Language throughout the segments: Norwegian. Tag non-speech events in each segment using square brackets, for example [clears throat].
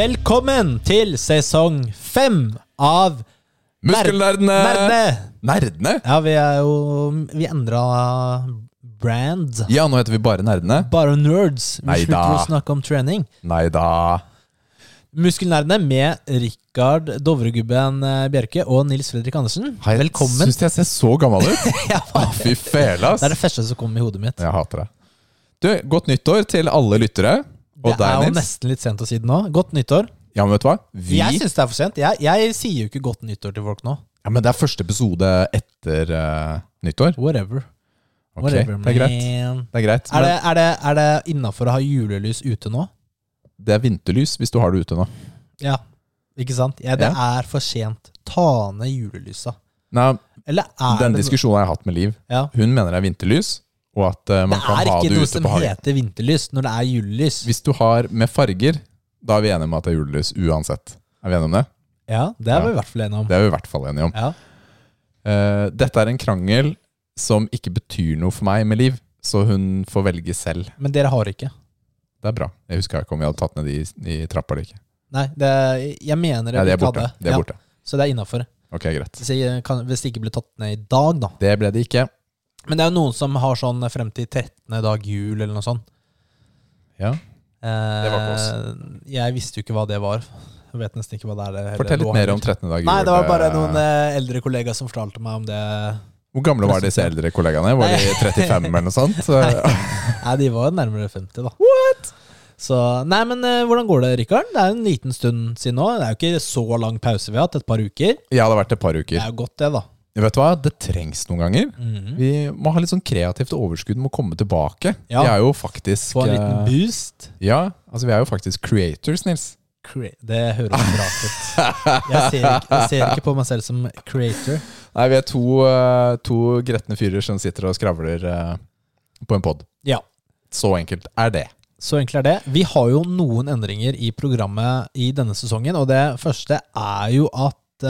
Velkommen til sesong fem av Muskelnerdene! Nerdene! Nerdene? Ja, vi er jo Vi endra brand. Ja, nå heter vi bare Nerdene. Bare nerds. Vi Neida. slutter å snakke om trening. Nei da. Muskelnerdene med Rikard Dovregubben eh, Bjerke og Nils Fredrik Andersen. Velkommen. Syns jeg ser så gammel ut. [laughs] Ja, fy fele, ass. Det er det første som kom i hodet mitt. Jeg hater det. Du, godt nyttår til alle lyttere. Og Det er jo nesten litt sent å si det nå. Godt nyttår. Ja, men vet du hva? Vi Jeg syns det er for sent. Jeg, jeg sier jo ikke godt nyttår til folk nå. Ja, men det er første episode etter uh, nyttår. Whatever. Okay, Whatever, det er greit. Det er greit. Er det, Men er det, er det innafor å ha julelys ute nå? det er vinterlys hvis du har det ute nå. Ja. Ikke sant? Ja, det Ja. er for sent. Ta ned julelysa. Nei, Eller Den diskusjonen har jeg hatt med Liv. ja. Hun mener det er vinterlys, og at uh, Det man kan er ha ikke det noe ute som på hagen. heter vinterlys når det er julelys. Hvis du har med farger, da er vi enige om at det er julelys uansett. Er vi enige om det? Ja, det er vi Ja. i hvert fall enige om. Det er vi i hvert fall enige om. Ja. Uh, dette er en krangel som ikke betyr noe for meg med Liv, så hun får velge selv. Men dere har ikke. Det er bra. Jeg husker ikke om vi hadde tatt ned de i trappa eller ikke. Nei, det, jeg mener Nei, det de vi er borte. Det er borte. Ja. Så det er innafor. Okay, greit. Hvis, jeg kan- hvis det ikke ble tatt ned i dag, da. Det ble det ikke. Men det er jo noen som har sånn frem til 13. dag jul, eller noe sånt. Ja. Eh, Det var ikke Jeg visste jo ikke hva det var. Jeg vet nesten ikke hva det er. det- Fortell litt mer om 13. dag jul. Nei, det var bare noen eh, eldre kollegaer som fortalte meg om det. Hvor gamle var disse eldre kollegaene? Var de 35 eller noe sånt? [laughs] Nei, de var nærmere 50, da. What? Så, nei, men eh, hvordan går det, Rikard? Det er en liten stund siden nå. Det er jo ikke så lang pause vi har hatt, et par uker. ja, det har vært et par uker. Det er jo godt, det, da. Vet du hva? Det trengs noen ganger. Mhm. Vi må ha litt sånn kreativt overskudd, må komme tilbake. Ja. Vi er jo faktisk Få en liten eh, boost. Ja, altså vi er jo faktisk creators, Nils. Cre det høres bra ut. Jeg ser, ikke, jeg ser ikke på meg selv som creator. Nei, vi er to, eh, to gretne fyrer som sitter og skravler eh, på en pod. Ja. Så enkelt er det. Så enkelt er det. Vi har jo noen endringer i programmet i denne sesongen, og det første er jo at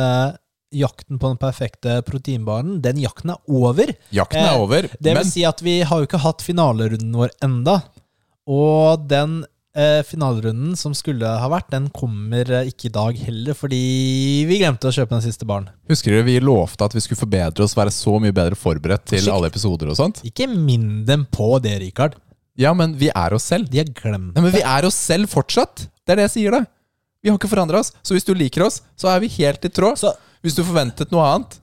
jakten på den perfekte proteinbaren, den jakten er over. Jakten Eh, er over, Det vil men si at vi har jo ikke hatt finalerunden vår enda. Og den eh, finalerunden som skulle ha vært, den kommer eh, ikke i dag heller, fordi vi glemte å kjøpe den siste baren. husker dere vi lovte at vi skulle forbedre oss, være så mye bedre forberedt til Skikkelig. alle episoder og sånt? Ikke minn dem på det, Rikard. Ja, men vi er oss selv. De har glemt Nei, men vi er oss selv fortsatt. Det er det jeg sier, da. Vi har ikke forandra oss. Så hvis du liker oss, så er vi helt i tråd. Så, Hvis du forventet noe annet,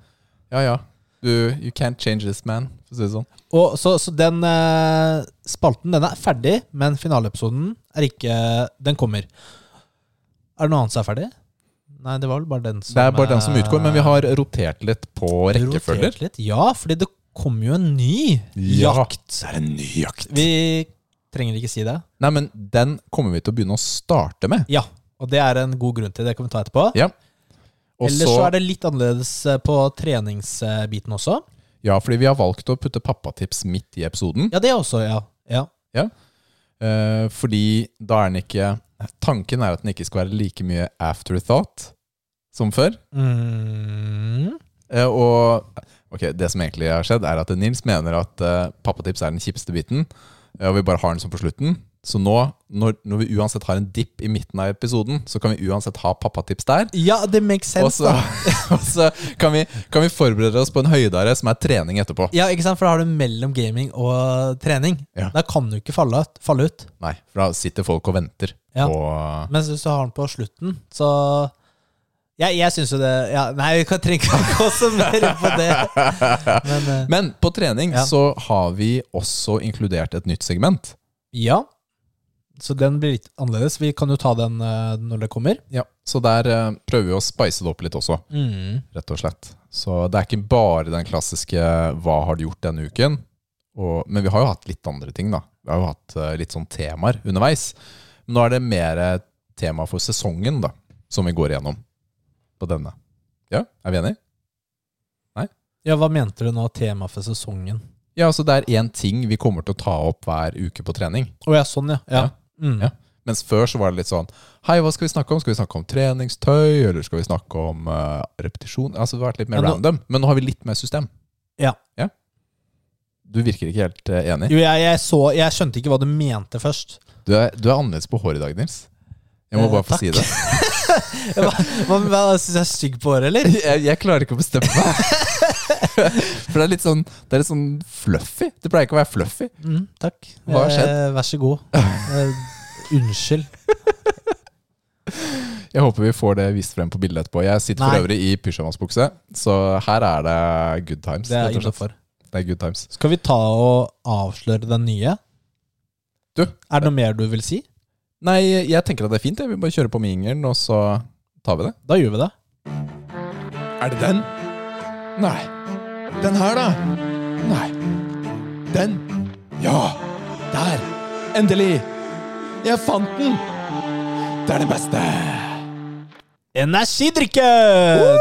ja ja. Du, you can't change this man, for å si det sånn. og, så, så den eh, spalten den er ferdig, men finaleepisoden er ikke Den kommer. Er det noe annet som er ferdig? Nei, det var vel bare den som Det er bare den som eh, utgår, men vi har rotert litt på rekkefølger. rotert Litt. Ja, fordi det kommer jo en ny Ja. jakt. det er en ny jakt. Vi trenger ikke si det. Nei, men den kommer vi til å begynne å starte med. Ja, og det er en god grunn til det. kan vi ta etterpå. Ja. Og Ellers så så, er det litt annerledes eh, på treningsbiten også. ja, fordi vi har valgt å putte pappatips midt i episoden. Ja, det også, ja. ja. Eh, fordi da er den ikke Tanken er at den ikke skal være like mye afterthought som før. Mm. Eh, og ok, det som egentlig har skjedd, er at Nils mener at eh, pappatips er den kjipeste biten, eh, og vi bare har den som på slutten. Så nå, når, når vi uansett har en dipp i midten av episoden, så kan vi uansett ha pappatips der. Ja, det makes Og sense. så, da. [laughs] og så kan, vi, kan vi forberede oss på en høydare som er trening etterpå. Ja, ikke sant? For da har du mellom gaming og trening. Ja. Da kan du ikke falle ut. Falle ut. Nei, for da sitter folk og venter Ja. på Mens hvis du har den på slutten, så ja, jeg syns jo det ja, Nei, vi kan trenger ikke gå så mer på det. [laughs] Men eh, Men på trening Ja. så har vi også inkludert et nytt segment. ja. Så den blir litt annerledes. Vi kan jo ta den uh, når det kommer. Ja, Så der uh, prøver vi å spice det opp litt også. Mm. rett og slett. Så det er ikke bare den klassiske 'hva har du gjort denne uken'? Og, men vi har jo hatt litt andre ting, da. Vi har jo hatt uh, litt sånn temaer underveis. Men nå er det mer tema for sesongen, da, som vi går igjennom på denne. Ja, er vi enige? Nei? Ja, hva mente du nå? Tema for sesongen? Ja, altså det er én ting vi kommer til å ta opp hver uke på trening. Å ja, sånn, ja. ja. Ja. Mm. Ja. Mens før så var det litt sånn Hei, hva skal vi snakke om? Skal vi snakke om treningstøy, eller skal vi snakke om uh, repetisjon? Altså Det har vært litt mer nå- random. Men nå har vi litt mer system. Ja. Du virker ikke helt eh, enig. Jo, jeg, jeg, så, jeg skjønte ikke hva du mente først. Du er, du er annerledes på håret i dag, Nils. Jeg må Eh, bare få si det. [laughs] Hva, hva, hva syns jeg er stygg på håret, eller? [laughs] Jeg, jeg klarer ikke å bestemme meg. [laughs] [laughs] For det er litt sånn Det er litt sånn fluffy. Det pleier ikke å være fluffy. Mm, takk. Hva har skjedd? Eh, vær så god. Eh, unnskyld. [laughs] Jeg håper vi får det vist frem på bildet etterpå. Jeg sitter Nei. for øvrig i pysjamasbukse, så her er det good times. Det er innafor. Det er good times. Skal vi ta og avsløre den nye? Du, Er det noe mer du vil si? Nei, jeg tenker at det er fint. Jeg vil bare kjøre på med ingeren, og så tar vi det. Da gjør vi det. Er det den? Nei. Den her, da? Nei. Den? Ja! Der! Endelig! Jeg fant den! Det er det beste! Energidrikken!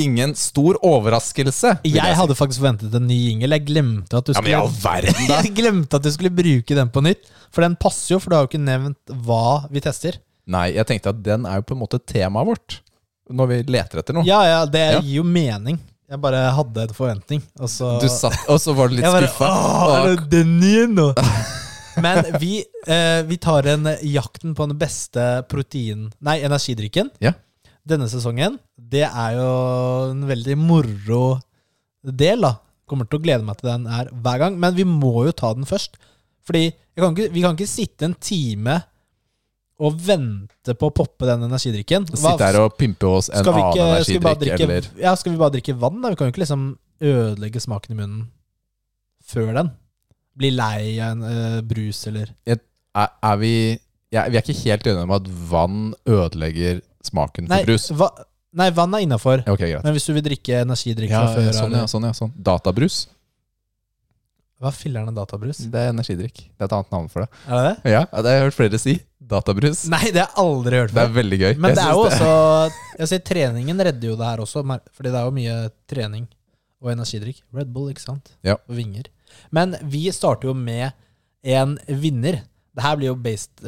Ingen stor overraskelse. Jeg, Jeg si. hadde faktisk forventet en ny jingle. Jeg glemte at du skulle, Ja, verden, da! [laughs] Jeg glemte at du skulle bruke den på nytt. For den passer jo, for du har jo ikke nevnt hva vi tester. Nei, jeg tenkte at den er jo på en måte temaet vårt. Når vi leter etter noe. Ja, ja, det Ja. gir jo mening. Jeg bare hadde en forventning, og så Du satt, og så var du litt bare, skuffa. «Åh, er det den igjen nå? [laughs] Men vi, eh, vi tar en jakten på den beste protein... Nei, energidrikken. Ja. Denne sesongen. Det er jo en veldig moro del, da. Kommer til å glede meg til den her hver gang. Men vi må jo ta den først. Fordi jeg kan ikke, vi kan ikke sitte en time og vente på å poppe den energidrikken. Sitte her og pimpe oss en annen ikke, bare energidrikk, drikke, eller ja, skal vi bare drikke vann? da? Vi kan jo ikke liksom ødelegge smaken i munnen før den. Bli lei av en uh, brus eller er, er vi ja, Vi er ikke helt enige om at vann ødelegger smaken for Nei, brus. va, nei vann er innafor. Okay, Men hvis du vil drikke energidrikk Ja, fra før sånn, ja, sånn, ja, sånn. Databrus. Hva filler'n er databrus? Det er energidrikk. Det er et annet navn for det. Er det det? Ja, det har jeg hørt flere si. Databrus. Nei, det har jeg aldri hørt Det er veldig gøy. Men Jeg det er jo også Jeg sier Treningen redder jo det her også, fordi det er jo mye trening og energidrikk. Red Bull, ikke sant? Ja. Og vinger. Men vi starter jo med en vinner. Det her blir jo based,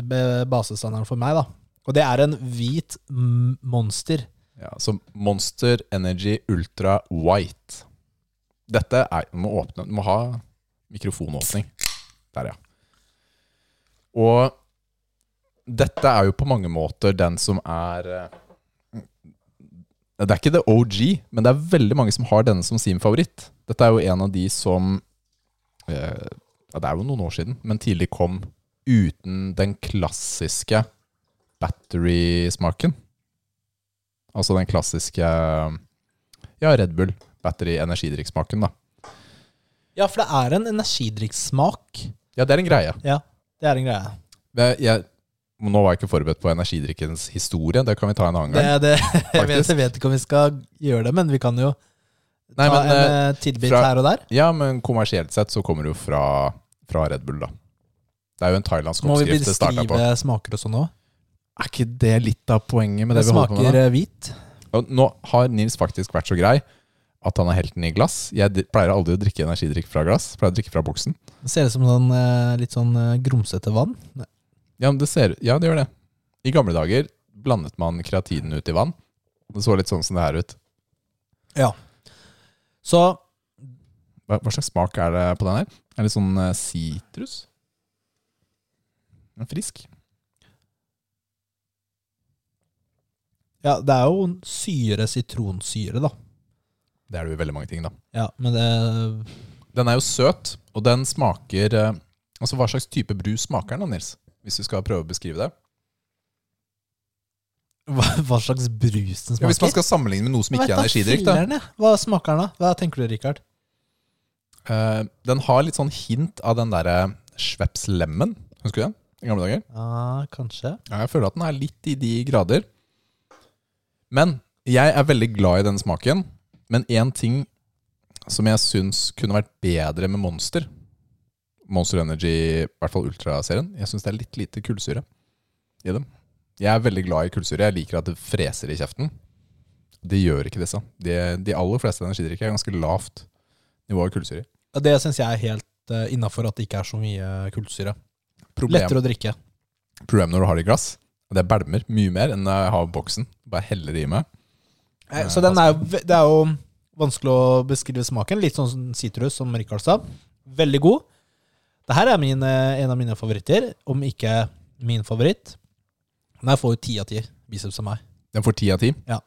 basestandarden for meg, da. Og det er en hvit monster. Ja, så Monster Energy Ultra White. Dette er Du må åpne Du må ha mikrofonåpning. Der, ja. Og dette er jo på mange måter den som er eh, Det er ikke the OG, men det er veldig mange som har denne som sin favoritt. Dette er jo en av de som eh, ja, Det er jo noen år siden, men tidlig kom uten den klassiske battery-smaken. Altså den klassiske Ja, Red Bull. Battery energidrikksmaken, da. Ja, for det er en energidrikksmak. Ja, det er en greie. Ja, det er en greie. Jeg, jeg, nå var jeg ikke forberedt på energidrikkens historie. Det kan vi ta en annen gang. det, [laughs] jeg, vet, jeg vet ikke om vi skal gjøre det, men vi kan jo Nei, ta men, en eh, eh, tidbit fra- her og der. Ja, men kommersielt sett så kommer det jo fra, fra Red Bull, da. Det er jo en thailandsk oppskrift det starta på. Må vi beskrive smaker og sånn òg? Er ikke det litt av poenget med Det det, vi holder på med? Det smaker eh, hvit. Og nå har Nils faktisk vært så grei at han har helt den i glass. Jeg pleier aldri å drikke energidrikk fra glass. Pleier å drikke fra boksen. Det ser ut som sånn, litt sånn grumsete vann. Ja, men det, ser, ja, det gjør det. I gamle dager blandet man kreatinen ut i vann. Det så litt sånn som det her ut. Ja. Så Hva, hva slags smak er det på den her? Er det litt sånn eh, sitrus? Er frisk. ja, det er jo syre, sitronsyre, da. Det er det jo i veldig mange ting, da. Ja, men det Den er jo søt, og den smaker eh, Altså, hva slags type brus smaker den da, Nils? Hvis du skal prøve å beskrive det. Hva, hva slags brus den smaker? Ja, hvis man skal sammenligne med noe som ikke er energidrikk, da. Hva smaker den, da? Hva tenker du, Rikard? Uh, den har litt sånn hint av den derre Schweppes Lemon. Husker du den? I gamle dager. Ja, kanskje. Ja, jeg føler at den er litt i de grader. Men jeg er veldig glad i den smaken. Men én ting som jeg syns kunne vært bedre med Monster Monster Energy, i hvert fall Ultra-serien. Jeg syns det er litt lite kullsyre i dem. Jeg er veldig glad i kullsyre. Jeg liker at det freser i kjeften. Det gjør ikke disse. De, de aller fleste energidrikker er ganske lavt nivå av kullsyre. Det syns jeg er helt uh, innafor at det ikke er så mye kullsyre. Lettere å drikke. problem når du har det i glass, det det bælmer mye mer enn jeg har boksen. Bare heller det i meg. Eh, Så den er det er jo vanskelig å beskrive smaken. Litt sånn sitrus, som Rikard sa. Veldig god. Det her er min, eh, en av mine favoritter, om ikke min favoritt. Den her får jo ti av ti biceps av meg. Den får ti av ti? Ja.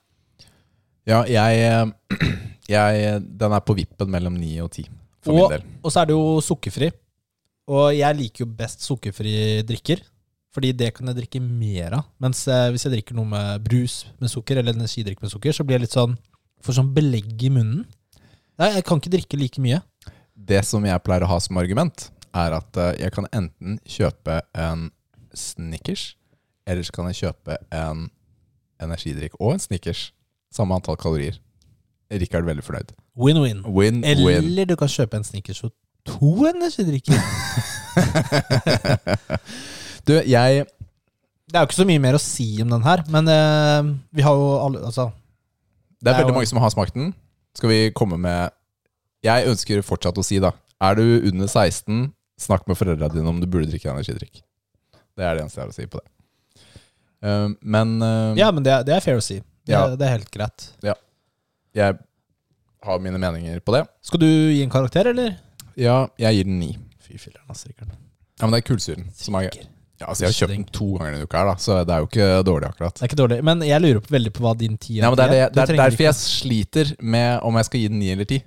Ja, jeg, eh, [clears throat] jeg Den er på vippen mellom ni og ti, for Og- min del. Og så er det jo sukkerfri. Og jeg liker jo best sukkerfri drikker. Fordi det kan jeg drikke mer av. Mens eh, hvis jeg drikker noe med brus med sukker, eller energidrikk med sukker, så blir jeg litt sånn Får sånn belegg i munnen. Nei, jeg kan ikke drikke like mye. Det som jeg pleier å ha som argument, er at eh, jeg kan enten kjøpe en Snickers, eller så kan jeg kjøpe en energidrikk og en Snickers. Samme antall kalorier. Rikard er veldig fornøyd. Win-win. Win, win. Eller du kan kjøpe en Snickers og to energidrikker. [laughs] Du, jeg Det er jo ikke så mye mer å si om den her, men uh, vi har jo alle Altså, Det er Det er veldig jo- mange som har smakt den. Skal vi komme med Jeg ønsker fortsatt å si, da. Er du under 16, snakk med foreldrene dine om du burde drikke energidrikk. Det er det eneste jeg har å si på det. Uh, men uh, ja, men det, er- det er fair å si. Det, Ja. det er helt greit. jeg har mine meninger på det. Skal du gi en karakter, eller? Ja, jeg gir den ni. Fy filler'n, altså, Rikard. Ja, men det er kullsyren som er ja, altså Jeg har kjøpt den to ganger denne uka, her da så det er jo ikke dårlig, akkurat. Det er ikke dårlig, men jeg lurer på veldig på hva din ti Ja, men det er, det, det er derfor jeg sliter med om jeg skal gi den ni eller ti.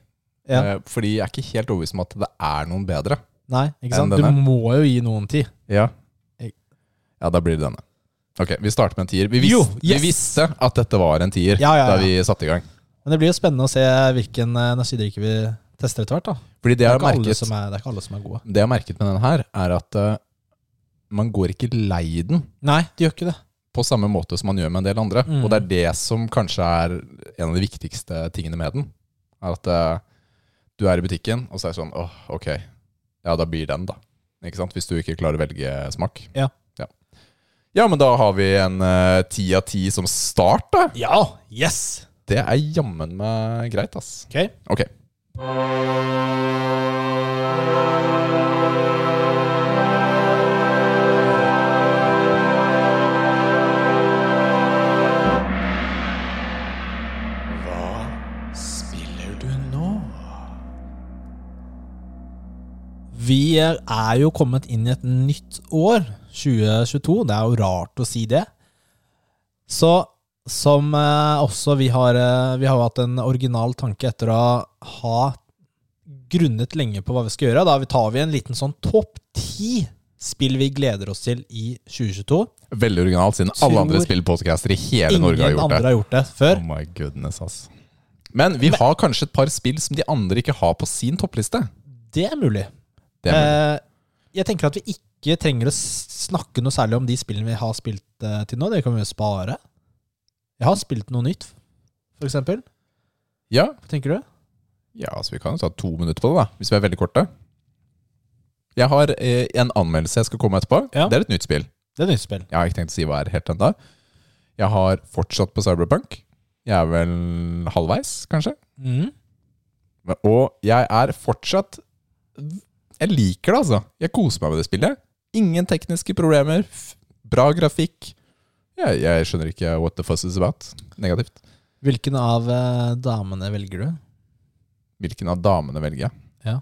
ja. Eh, Fordi jeg er ikke helt overbevist om at det er noen bedre. Nei, ikke sant? Du må jo gi noen tid. Ja. Ja, da blir det denne. Ok, vi starter med en tier. Vi, vis Jo, vi visste at dette var en tier Ja, ja, da vi satte i gang. Men det blir jo spennende å se hvilken eh, energidrikke vi tester etter hvert. da. Fordi det Det er, merket, er, det er ikke alle som er gode. det jeg har merket med denne her, er at uh, man går ikke lei den Nei, de gjør ikke det. på samme måte som man gjør med en del andre. Mm. Og det er det som kanskje er en av de viktigste tingene med den. Er at uh, du er i butikken, og så er det sånn åh, ok, ja, da blir den, da. Ikke sant? Hvis du ikke klarer å velge smak. Ja. Ja, ja men da har vi en eh, ti av ti som start, da. Ja! Yes! Det er jammen meg greit, ass. Ok. Ok. Vi er jo kommet inn i et nytt år, 2022. Det er jo rart å si det. Så som eh, også vi har eh, Vi har hatt en original tanke etter å ha grunnet lenge på hva vi skal gjøre. Da tar vi en liten sånn topp ti spill vi gleder oss til i 2022. Veldig originalt, siden alle andre spillpodcaster i hele Norge har gjort andre det. har gjort det før. Oh my goodness, ass. Men vi har kanskje et par spill som de andre ikke har på sin toppliste. Det er mulig. Eh, jeg tenker at vi ikke trenger å snakke noe særlig om de spillene vi har spilt eh, til nå. Det kan vi jo spare. Jeg har spilt noe nytt, for eksempel. Ja, Hva tenker du? ja, så vi kan jo ta to minutter på det, da, hvis vi er veldig korte. Jeg har eh, en anmeldelse jeg skal komme etterpå. Ja. Det er et nytt spill. Det er et nytt spill. Jeg har ikke tenkt å si hva er helt ennå. Jeg har fortsatt på Cyberpunk. Jeg er vel halvveis, kanskje. Mm. Og jeg er fortsatt Jeg liker det, altså. Jeg koser meg med det spillet. Ingen tekniske problemer. Bra grafikk. Jeg, jeg skjønner ikke what the fuss is about. Negativt. Hvilken av eh, damene velger du? Hvilken av damene velger jeg? Ja.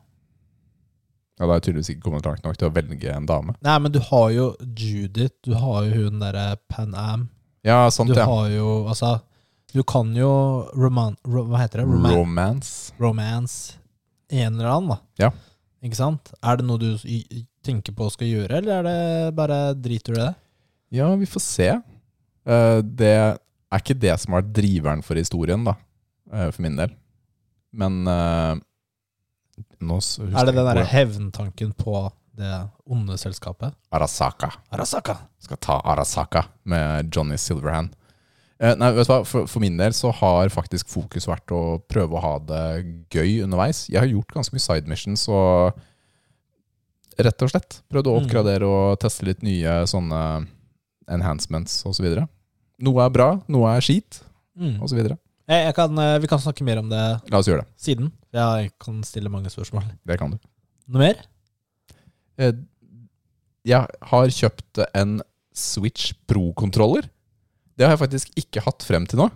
Ja, Da har jeg tydeligvis ikke kommet langt nok til å velge en dame. Nei, men du har jo Judith, du har jo hun derre Pan Am. Ja, sant, Du ja. har jo Altså, du kan jo roman... Ro, hva heter det? Roman Romance. romance en eller annen, da. Ja. Ikke sant? Er det noe du tenker på å skal gjøre, eller er det bare driter du i det? Ja, vi får se. Eh, det er ikke det som har vært driveren for historien, da. eh, for min del. Men eh, nå Er det den derre hevntanken på det onde selskapet? Arasaka. Arasaka. Skal ta Arasaka med Johnny Silverhand. Eh, nei, vet du hva? For, for min del så har faktisk fokus vært å prøve å ha det gøy underveis. Jeg har gjort ganske mye side missions og rett og slett prøvd å Mm. oppgradere og teste litt nye sånne enhancements osv. Noe er bra, noe er skit, Mm. osv. Eh, vi kan snakke mer om det La oss gjøre det. siden. Jeg kan stille mange spørsmål. Det kan du. Noe mer? Eh, Jeg har kjøpt en Switch Pro-kontroller. Det har jeg faktisk ikke hatt frem til nå.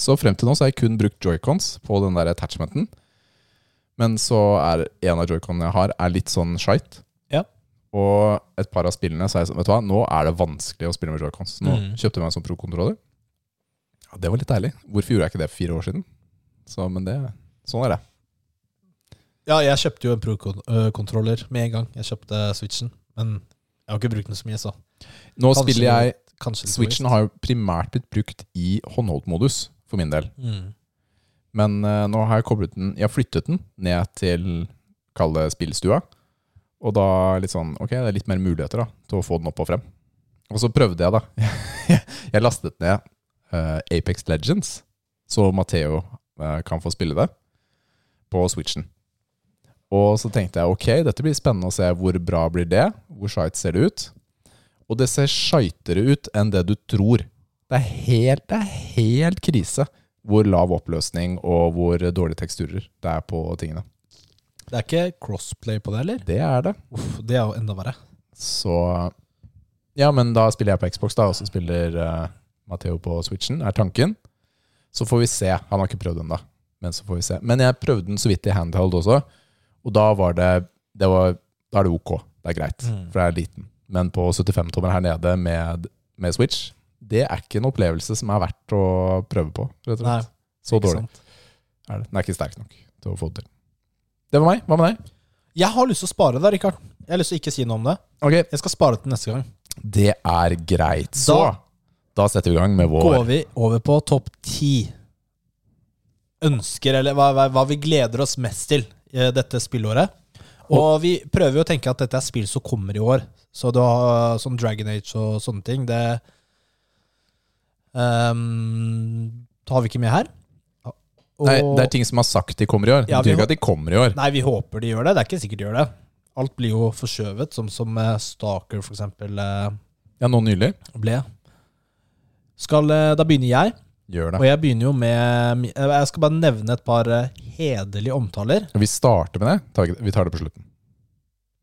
Så frem til nå så har jeg kun brukt joycons på den der attachmenten. Men så er en av joyconene jeg har, er litt sånn shite. Ja. Og et par av spillene sa jeg sånn, vet du hva, nå er det vanskelig å spille med joycons. Nå Mm. kjøpte jeg meg en sånn pro-kontroller. Ja, det var litt deilig. Hvorfor gjorde jeg ikke det for fire år siden? Så, men det, sånn er det. Ja, jeg kjøpte jo en Pro-kontroller med en gang. Jeg kjøpte Switchen. Men jeg har ikke brukt den så mye, så Nå Kanskje- spiller jeg Switchen har jo primært blitt brukt i håndholdt-modus, for min del. mm. Men uh, nå har jeg koblet den Jeg har flyttet den ned til Kall det spillstua. Og da litt sånn Ok, det er litt mer muligheter da til å få den opp og frem. Og så prøvde jeg, da. [laughs] jeg lastet ned uh, Apex Legends, så Matheo uh, kan få spille det på Switchen. Og så tenkte jeg ok, dette blir spennende å se hvor bra blir det. Hvor shite ser det ut? Og det ser shitere ut enn det du tror. Det er helt, det er helt krise hvor lav oppløsning og hvor dårlige teksturer det er på tingene. Det er ikke crossplay på det, eller? Det er det. Uff, det er jo enda verre. Så Ja, men da spiller jeg på Xbox, da, og så spiller uh, Matheo på Switchen, er tanken. Så får vi se. Han har ikke prøvd den, da. Men så får vi se. Men jeg prøvde den så vidt i handheld også, og da var det, det var, Da er det ok. Det er greit, Mm. for jeg er liten. Men på 75-tommer her nede med, med Switch, det er ikke en opplevelse som er verdt å prøve på. rett og Nei. Så dårlig sant. er det. Den er ikke sterk nok til å få det til. Det var meg. Hva med deg? Jeg har lyst til å spare det, Rikard. Jeg har lyst til å ikke si noe om det. Ok, Jeg skal spare det til neste gang. Det er greit. Så Da- da setter vi i gang med vår Går vi over på topp ti ønsker, eller hva, hva, vi gleder oss mest til i dette spillåret. Og vi prøver jo å tenke at dette er spill som kommer i år. Så du har sånn Dragon Age og sånne ting. Det ehm, har vi ikke med her. Og, Nei, det er ting som har sagt de kommer i år. Ja, det betyr ikke at de kommer i år. Nei, vi håper de gjør det. Det er ikke sikkert de gjør det. Alt blir jo forskjøvet, som, som eh, Stalker for eksempel eh, Ja, nå nylig. ble. Skal, eh, da begynner jeg. Gjør Og det. jeg begynner jo med Jeg skal bare nevne et par hederlige omtaler. Vi starter med det. Vi tar det på slutten.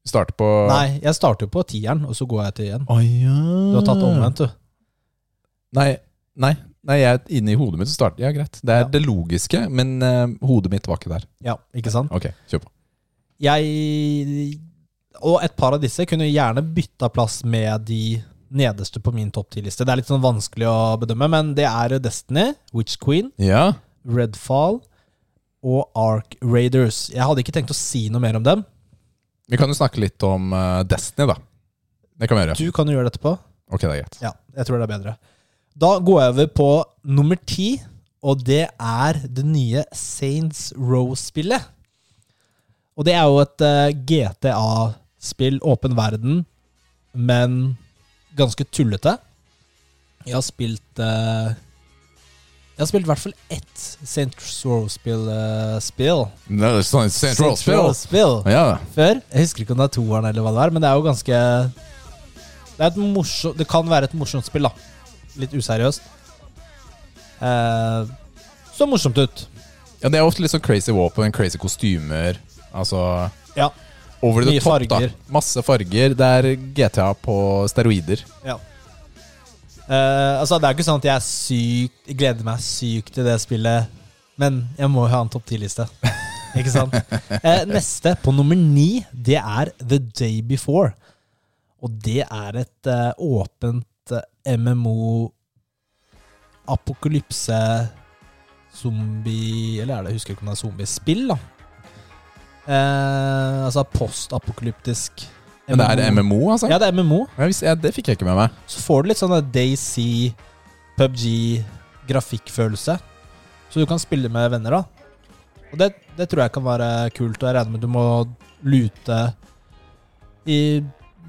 Vi starter på Nei, jeg starter på tieren, og så går jeg til igjen. Oh, ja. Du har tatt omvendt, du. Nei, nei, nei, jeg inne i hodet mitt så starter Ja, greit. Det er Ja. det logiske, men uh, hodet mitt var ikke der. Ja, ikke sant? Ok, kjør på. Jeg Og et par av disse kunne gjerne bytta plass med de nederste på min topp ti-liste. Det er litt sånn vanskelig å bedømme, men det er Destiny, Witch Queen, Ja. Redfall og Ark Raiders. Jeg hadde ikke tenkt å si noe mer om dem. Vi kan jo snakke litt om eh, Destiny, da. Det kan vi gjøre. Du kan jo gjøre det etterpå. Ok, det er greit. Ja, jeg tror det er bedre. Da går jeg over på nummer ti, og det er det nye Saints Row-spillet. Og det er jo et eh, GTA-spill, åpen verden, men ganske tullete. Jeg har spilt eh, Jeg har spilt i hvert fall ett Saints Row-spill uh, spill. No, det er sånn Saints Row spill. Row-spill Ja. før. Jeg husker ikke om det er toeren eller hva det er, men det er jo ganske Det, er et morsomt, det kan være et morsomt spill, da. Litt useriøst. Eh, så morsomt ut. ja, det er ofte litt sånn crazy våpen, crazy kostymer. Altså Ja. Over the top, farger. da. Masse farger. Det er GTA på steroider. Eh, altså, det er ikke sånn at jeg sykt gleder meg sykt til det spillet, men jeg må jo ha en topp 10-liste. Ikke sant? Uh, neste, på nummer ni, det er The Day Before. Og det er et uh, åpent MMO apokalypse zombie Eller er det, jeg husker ikke om det er zombiespill, da. Altså postapokalyptisk Men det er MMO, altså? Ja, det er MMO. Ja, hvis- ja, det fikk jeg ikke med meg. Så får du litt sånn Daisy, PubG, grafikkfølelse. Så du kan spille med venner, da. Og det, det tror jeg kan være kult. Og jeg regner med du må lute i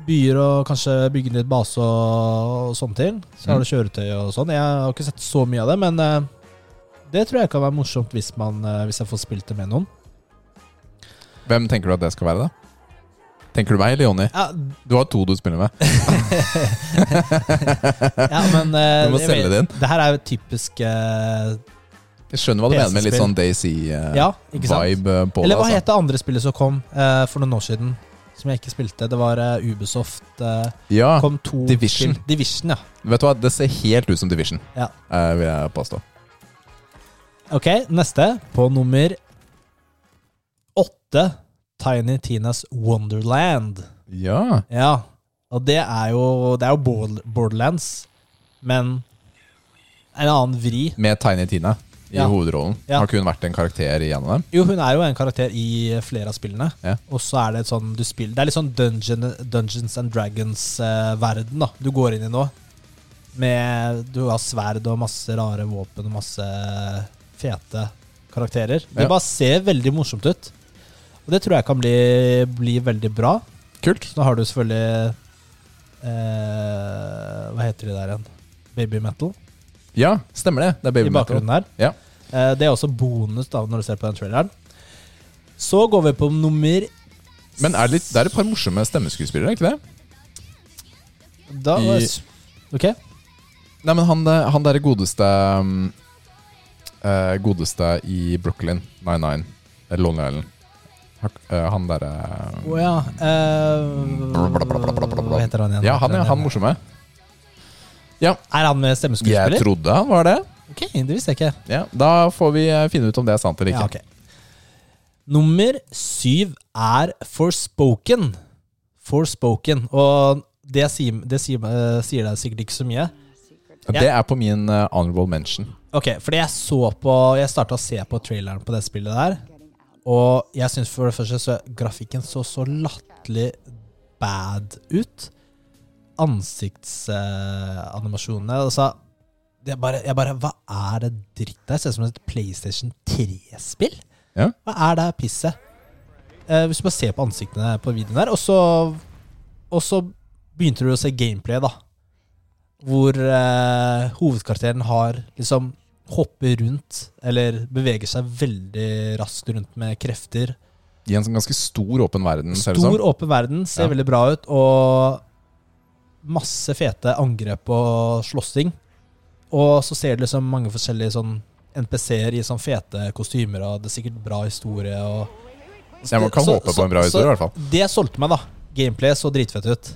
byer og kanskje bygge litt base og, og sånne ting. Så har du kjøretøy og sånn. Jeg har ikke sett så mye av det, men eh, det tror jeg kan være morsomt hvis, man, eh, hvis jeg får spilt det med noen. Hvem tenker du at det skal være, da? Tenker du meg eller Jonny? Ja, Du har to du spiller med. [laughs] ja men uh, [laughs] Du må selge din. det her er jo typisk uh, Jeg skjønner hva du mener med litt sånn Daisy-vibe Ja, ikke på Eller hva Altså. het det andre spillet som kom uh, for noen år siden? Som jeg ikke spilte. Det var eh, Ubisoft. eh, Ja, Division. spill. Division, ja. vet du hva? Det ser helt ut som Division, Ja. eh, vil jeg påstå. Ok, neste. På nummer åtte. Tiny Tinas Wonderland. Ja. Ja. Og det er jo, det er jo Border- Borderlands, men en annen vri. Med Tiny Tina i Ja. hovedrollen. Ja. Har ikke hun vært en karakter i en av dem? Jo, hun er jo en karakter i flere av spillene. Ja. Og så er det et sånn du spiller Det er litt sånn Dungeon, Dungeons and Dragons-verden da du går inn i nå. Med Du har sverd og masse rare våpen og masse fete karakterer. Det bare ser veldig morsomt ut. Og det tror jeg kan bli, bli veldig bra. Kult. Så har du selvfølgelig eh, Hva heter de der igjen? Baby Metal Ja, stemmer det. Det er i Metal. her. Ja. Eh, det er også bonus da når du ser på den traileren. Så går vi på nummer Men er det, litt, det er et par morsomme stemmeskuespillere, er ikke det? Da I- Ok. Nei, men han, eh, han derre godeste um, eh, Godeste i Brooklyn 99, eh, Lonely Island. Eh, han derre Å ja. eh, hva heter han igjen? Ja, han, ja, han morsomme. Er han med Jeg trodde han var det. Ok, det visste jeg ikke. Ja, Da får vi eh, finne ut om det er sant eller ikke. Ja, okay. Nummer syv er Forspoken. Forspoken. Og det, sier, det sier, eh, sier deg sikkert ikke så mye. Det er på min eh, honorable mention. Ok, fordi jeg så på Jeg starta å se på traileren på det spillet der. Og jeg syns for det første så grafikken så så latterlig bad ut. Ansiktsanimasjonene. altså, det er bare, jeg bare Hva er det dritt der? Ser ut som et PlayStation 3-spill. Ja. Hva er det pisset? Eh, hvis du bare ser på ansiktene på videoen der, og så Og så begynte du å se gameplay, da. Hvor eh, hovedkarakteren har liksom hopper rundt, eller beveger seg veldig raskt rundt med krefter. I en sånn ganske stor, åpen verden, ser det ut som. Stor, åpen verden, ser Ja. veldig bra ut, og masse fete angrep og slåssing. Og så ser du liksom mange forskjellige sånn NPC-er i sånn fete kostymer, og det er sikkert bra historie. Og man kan Så- håpe på en bra historie, i hvert fall. Det solgte meg, da. Gameplay så dritfett ut.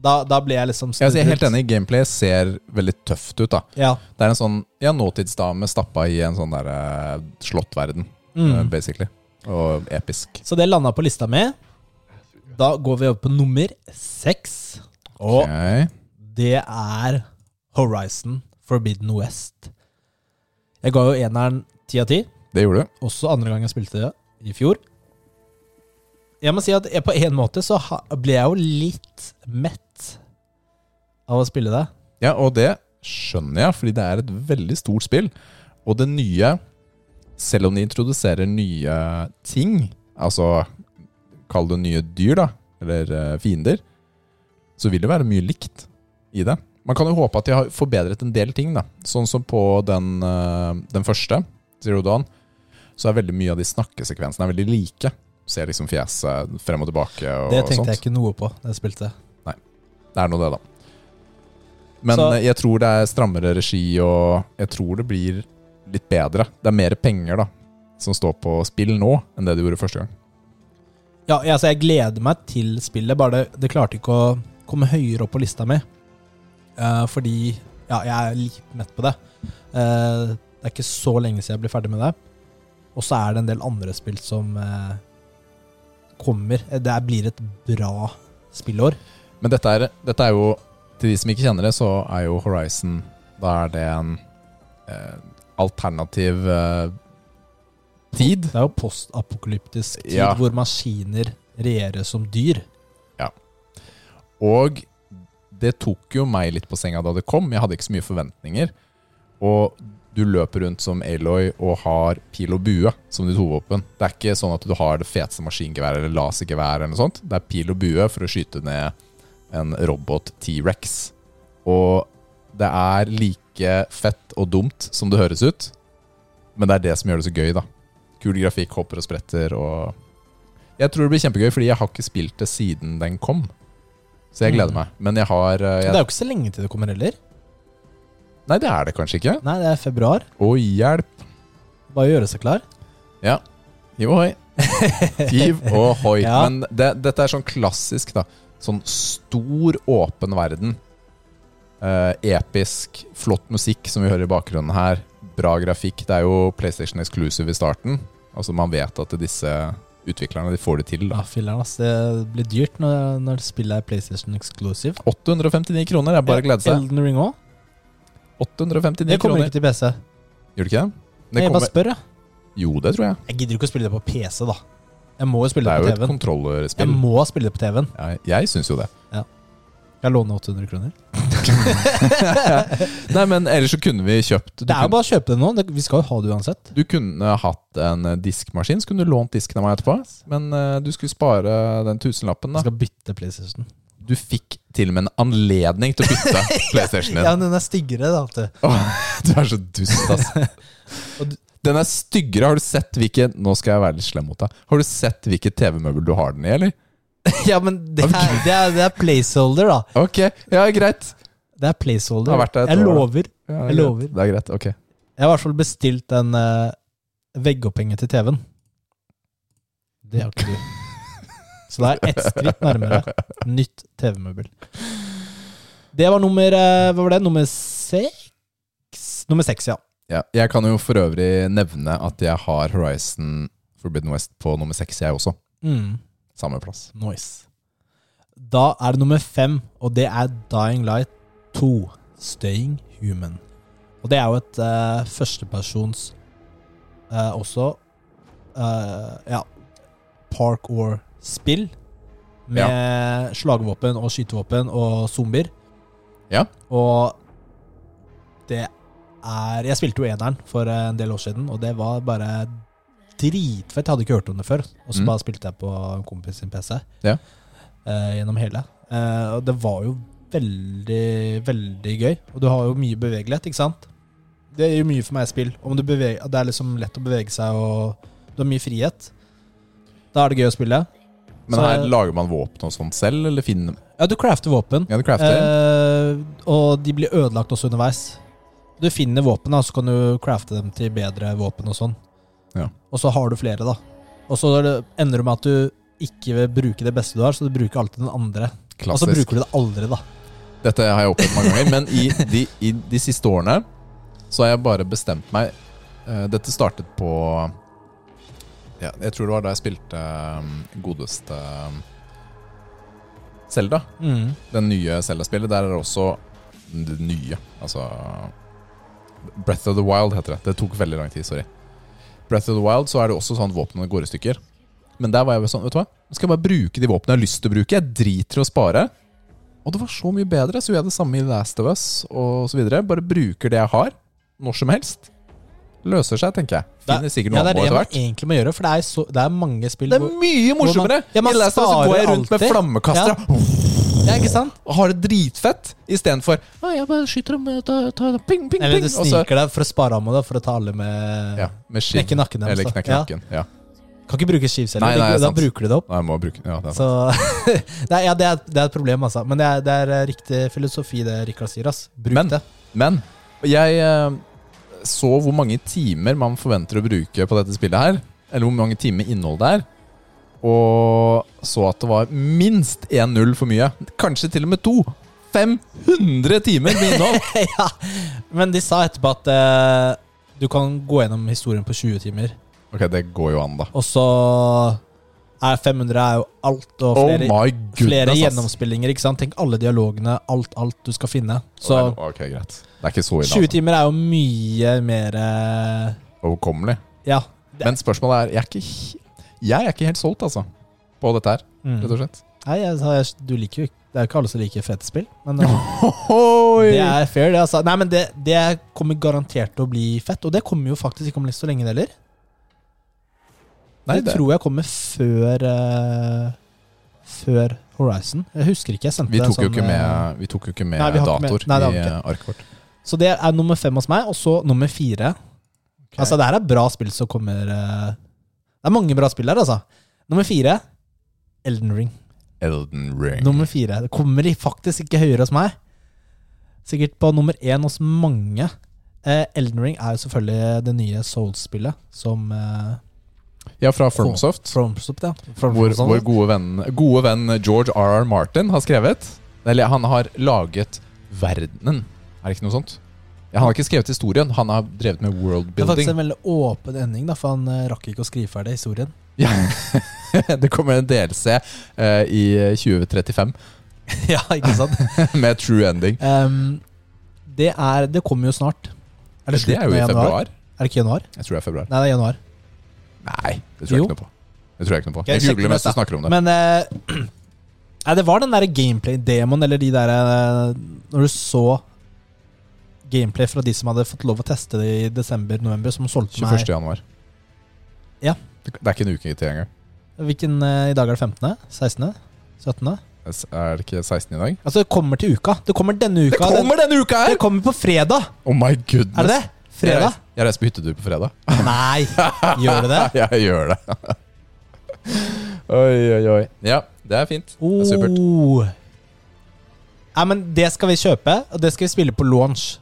Da, da blir jeg liksom Jeg er helt enig. Gameplay ser veldig tøft ut. da Ja. Det er en sånn ja, nåtidsdame stappa i en sånn der uh, slåttverden, eh, Mm. basically. Og episk. Så det landa på lista mi. Da går vi over på nummer seks. Og okay. det er Horizon Forbidden West. Jeg ga jo eneren ti av ti. Det gjorde du. Også andre gang jeg spilte det, i fjor. Jeg må si at jeg, på en måte så ble jeg jo litt mett av å spille det. Ja, og det skjønner jeg, fordi det er et veldig stort spill. Og det nye, selv om de introduserer nye ting, altså kall det nye dyr, da, eller eh, fiender, så vil det være mye likt i det. Man kan jo håpe at de har forbedret en del ting, da. Sånn som på den, eh, den første, Zero Dawn, så er veldig mye av de snakkesekvensene er veldig like. Ser liksom fjeset frem og tilbake og, Det tenkte sånt. jeg ikke noe på da jeg spilte. Det er noe det, da. Men Så- jeg tror det er strammere regi, og jeg tror det blir litt bedre. Det er mer penger da som står på spill nå, enn det det gjorde første gang. Ja, jeg, altså jeg gleder meg til spillet, bare det, det klarte ikke å komme høyere opp på lista mi. Uh, fordi ja, jeg er litt mett på det. Uh, det er ikke så lenge siden jeg ble ferdig med det. Og så er det en del andre spill som uh, kommer. Det blir et bra spillår. Men dette er, dette er jo Til de som ikke kjenner det, så er jo Horizon Da er det en eh, alternativ eh, tid. Det er jo postapokalyptisk tid Ja. hvor maskiner regjerer som dyr. Ja. Og det tok jo meg litt på senga da det kom. Jeg hadde ikke så mye forventninger. Og du løper rundt som Aloy og har pil og bue som ditt hovedvåpen. Det er ikke sånn at du har det feteste maskingeværet eller lasergeværet eller noe sånt. Det er pil og bue for å skyte ned en robot T-rex. Og det er like fett og dumt som det høres ut, men det er det som gjør det så gøy, da. Kul grafikk, hopper og spretter og Jeg tror det blir kjempegøy, fordi jeg har ikke spilt det siden den kom. Så jeg gleder Mm. meg. Men jeg har jeg... Det er jo ikke så lenge til det kommer heller. Nei, det er det kanskje ikke. Nei, det er februar. Å, hjelp. Bare gjøre seg klar. Hiv ohoi. [laughs] Hiv ohoi. Ja. Men det, dette er sånn klassisk, da. Sånn stor, åpen verden. Eh, episk, flott musikk som vi hører i bakgrunnen her. Bra grafikk. Det er jo PlayStation Exclusive i starten. Altså Man vet at disse utviklerne de får det til. Ja, da filler'n, ass. Det blir dyrt når, når spillet er PlayStation exclusive. 859 kroner, det er bare å glede seg. Elden Ring òg. 859 Det kommer kroner. ikke til PC. Gjør det ikke det? det Jeg bare spør, jeg. Jo, det tror jeg. Jeg gidder ikke å spille det på PC, da. Jeg må jo Det spille det, det jo på et TV-en. kontrollerspill. Jeg må spille det på TV-en. Jeg, jeg syns jo det. Jeg låner 800 kroner. [laughs] Nei, men ellers så kunne vi kjøpt du Det er jo bare å kjøpe det nå. Det- Vi skal jo ha det uansett. du kunne hatt en eh, diskmaskin, så kunne du lånt disken av meg etterpå. Men uh, du skulle spare den tusenlappen, Jeg da. skal bytte PlayStation. Du fikk til og med en anledning til å bytte [laughs] PlayStation din. Ja, men den er styggere, da. du. Du er så dust, ass. [laughs] Du- Den er styggere. Har du sett hvilke Nå skal jeg være litt slem mot deg. Har du sett hvilket TV-møbel du har den i, eller? [laughs] Ja, men det er, det, er, det er placeholder, da. Ok, ja, greit. Det er placeholder. Jeg år, lover. Ja, Jeg lover. Det er greit, ok. Jeg har i hvert fall bestilt en uh, veggopphenge til TV-en. Det har ikke du. [laughs] Så det er ett skritt nærmere nytt TV-møbel. Det var nummer eh, Hva var det? Nummer seks? Nummer seks, ja. Ja, jeg kan jo for øvrig nevne at jeg har Horizon Forbidden West på nummer seks, jeg også. Mm. Samme plass. Nice. Da er det nummer fem, og det er Dying Light 2. Staying Human. Og det er jo et uh, førstepersons uh, også uh, Ja, park or-spill. Med slagvåpen og skytevåpen og zombier. Ja. Og det er Jeg spilte jo eneren for en del år siden, og det var bare dritfett. Jeg hadde ikke hørt om det før. Og så Mm. bare spilte jeg på en kompis sin PC Ja. uh, gjennom hele. Uh, og det var jo veldig, veldig gøy. Og du har jo mye bevegelighet, ikke sant? Det gjør mye for meg i spill. Om du beveger, det er liksom lett å bevege seg, og du har mye frihet. Da er det gøy å spille. Men her lager man våpen og sånt selv, eller finner Ja, du crafter våpen. Ja, du crafter? Eh, og de blir ødelagt også underveis. Du finner våpen, da, så kan du crafte dem til bedre våpen og sånn. Ja. Og så har du flere, da. Og så er ender du med at du ikke vil bruke det beste du har, så du bruker alltid den andre. Og så bruker du det aldri, da. Dette har jeg opplevd mange ganger, men i de, i de siste årene så har jeg bare bestemt meg eh, Dette startet på ja, Jeg tror det var da jeg spilte um, godeste Selda. Mm. Den nye Zelda-spillet. Der er det også det nye. Altså Breath of the Wild heter det. Det tok veldig lang tid. Sorry. Breath of the Wild så er det også sånn at våpnene går i stykker. Men der var jeg sånn, vet du hva? Nå skal jeg bare bruke de våpnene jeg har lyst til å bruke. Jeg driter i å spare. Og det var så mye bedre. Så gjør jeg det samme i Last of Us videre. Bare bruker det jeg har, når som helst. Løser seg, tenker jeg. Finner sikkert ja, det er det man egentlig må gjøre, for det er, så, det er mange spill Det er mye morsommere! Ja, man I Last of Us går jeg rundt med alltid. flammekastere Ja, ikke sant? og har det dritfett, istedenfor jeg bare skyter dem ta, ta, ping, ping, Eller ping. du sniker deg for å spare ammo, da, for å ta alle med Ja, med. Knekke nakken deres. Eller knekke nakken. Ja. Kan ikke bruke skivceller, Nei, nei, da sant. bruker du det opp. Nei, jeg må bruke Ja, det er. Så [laughs] Nei, ja, det, er, det er et problem, altså. Men det er, det er eh, riktig filosofi, det Rikard sier. ass. Bruk Men- det. Men jeg eh, så hvor mange timer man forventer å bruke på dette spillet her. Eller hvor mange timer innhold det er. Og så at det var minst 1-0 for mye. Kanskje til og med to. 500 timer med innhold! [laughs] ja. Men de sa etterpå at eh, du kan gå gjennom historien på 20 timer. Ok, det går jo an, da. Og så er 500 er jo alt, og Oh flere, oh goodness, flere gjennomspillinger. ikke sant? Tenk alle dialogene, alt, alt du skal finne. Så Ok, greit. Det er ikke så ille. 20 Altså. timer er jo mye mer eh, Overkommelig. Ja. Det- Men spørsmålet er Jeg er ikke, jeg er ikke helt solgt, altså. På dette her, Mm. rett og slett. Nei, jeg, jeg, du liker jo ikke Det er jo ikke alle som liker fete spill, men eh, det er fair, det. Altså. Nei, men det, det kommer garantert til å bli fett, og det kommer jo faktisk ikke om litt så lenge, det heller. Nei, det, det- tror jeg kommer før uh, Før Horizon. Jeg husker ikke. Jeg sendte Vi tok jo sånn, ikke eh, med, vi tok jo ikke med Nei, vi med- dator nei, i eh, arket vårt. Så det er nummer fem hos meg, og så nummer fire. Altså, det her er bra spill som kommer eh, Det er mange bra spill der, altså. Nummer fire Elden Ring. Elden Ring. Nummer fire. Det kommer de faktisk ikke høyere hos meg. Sikkert på nummer én hos mange. Eh, Elden Ring er jo selvfølgelig det nye Souls-spillet som eh, Ja, fra Fromsoft. Fromsoft, ja. From- Hvor Fromsoft. vår gode venn, gode venn George R.R. Martin har skrevet. Eller han har laget verdenen. Er det ikke noe sånt? Han har ikke skrevet historien, han har drevet med Det er faktisk en veldig åpen ending, da, for han eh, rakk ikke å skrive ferdig historien. Ja. [laughs] det kommer en DLC uh, i 2035 [laughs] ja, ikke sant? [laughs] med true ending. Um, det er Det kommer jo snart. Er det Det er jo i februar. Er det ikke januar? Jeg tror det er februar. Nei, det er januar. Nei, det tror jeg Jo. ikke noe på. Det tror jeg ikke noe på. Jeg, Jeg googler mens du snakker om det. Men uh, [clears throat] Nei, det var den der gameplay-demoen, eller de der eh, Når du så gameplay fra de som hadde fått lov å teste det i desember-november, som solgte 21. meg januar. Ja. Det er ikke en uke til engang. Hvilken eh, I dag er det 15.? 16.? 17.? Er det ikke 16 i dag? Altså, det kommer til uka. Det kommer denne uka. Det kommer denne uka her! det kommer på fredag! Oh my goodness. Er det det? Fredag? jeg reiser på hyttetur på fredag. [laughs] Nei, gjør du det? [laughs] jeg gjør det. [laughs] oi, oi, oi. Ja, det er fint. Det er supert. Oh. Nei, men det skal vi kjøpe, og det skal vi spille på launch.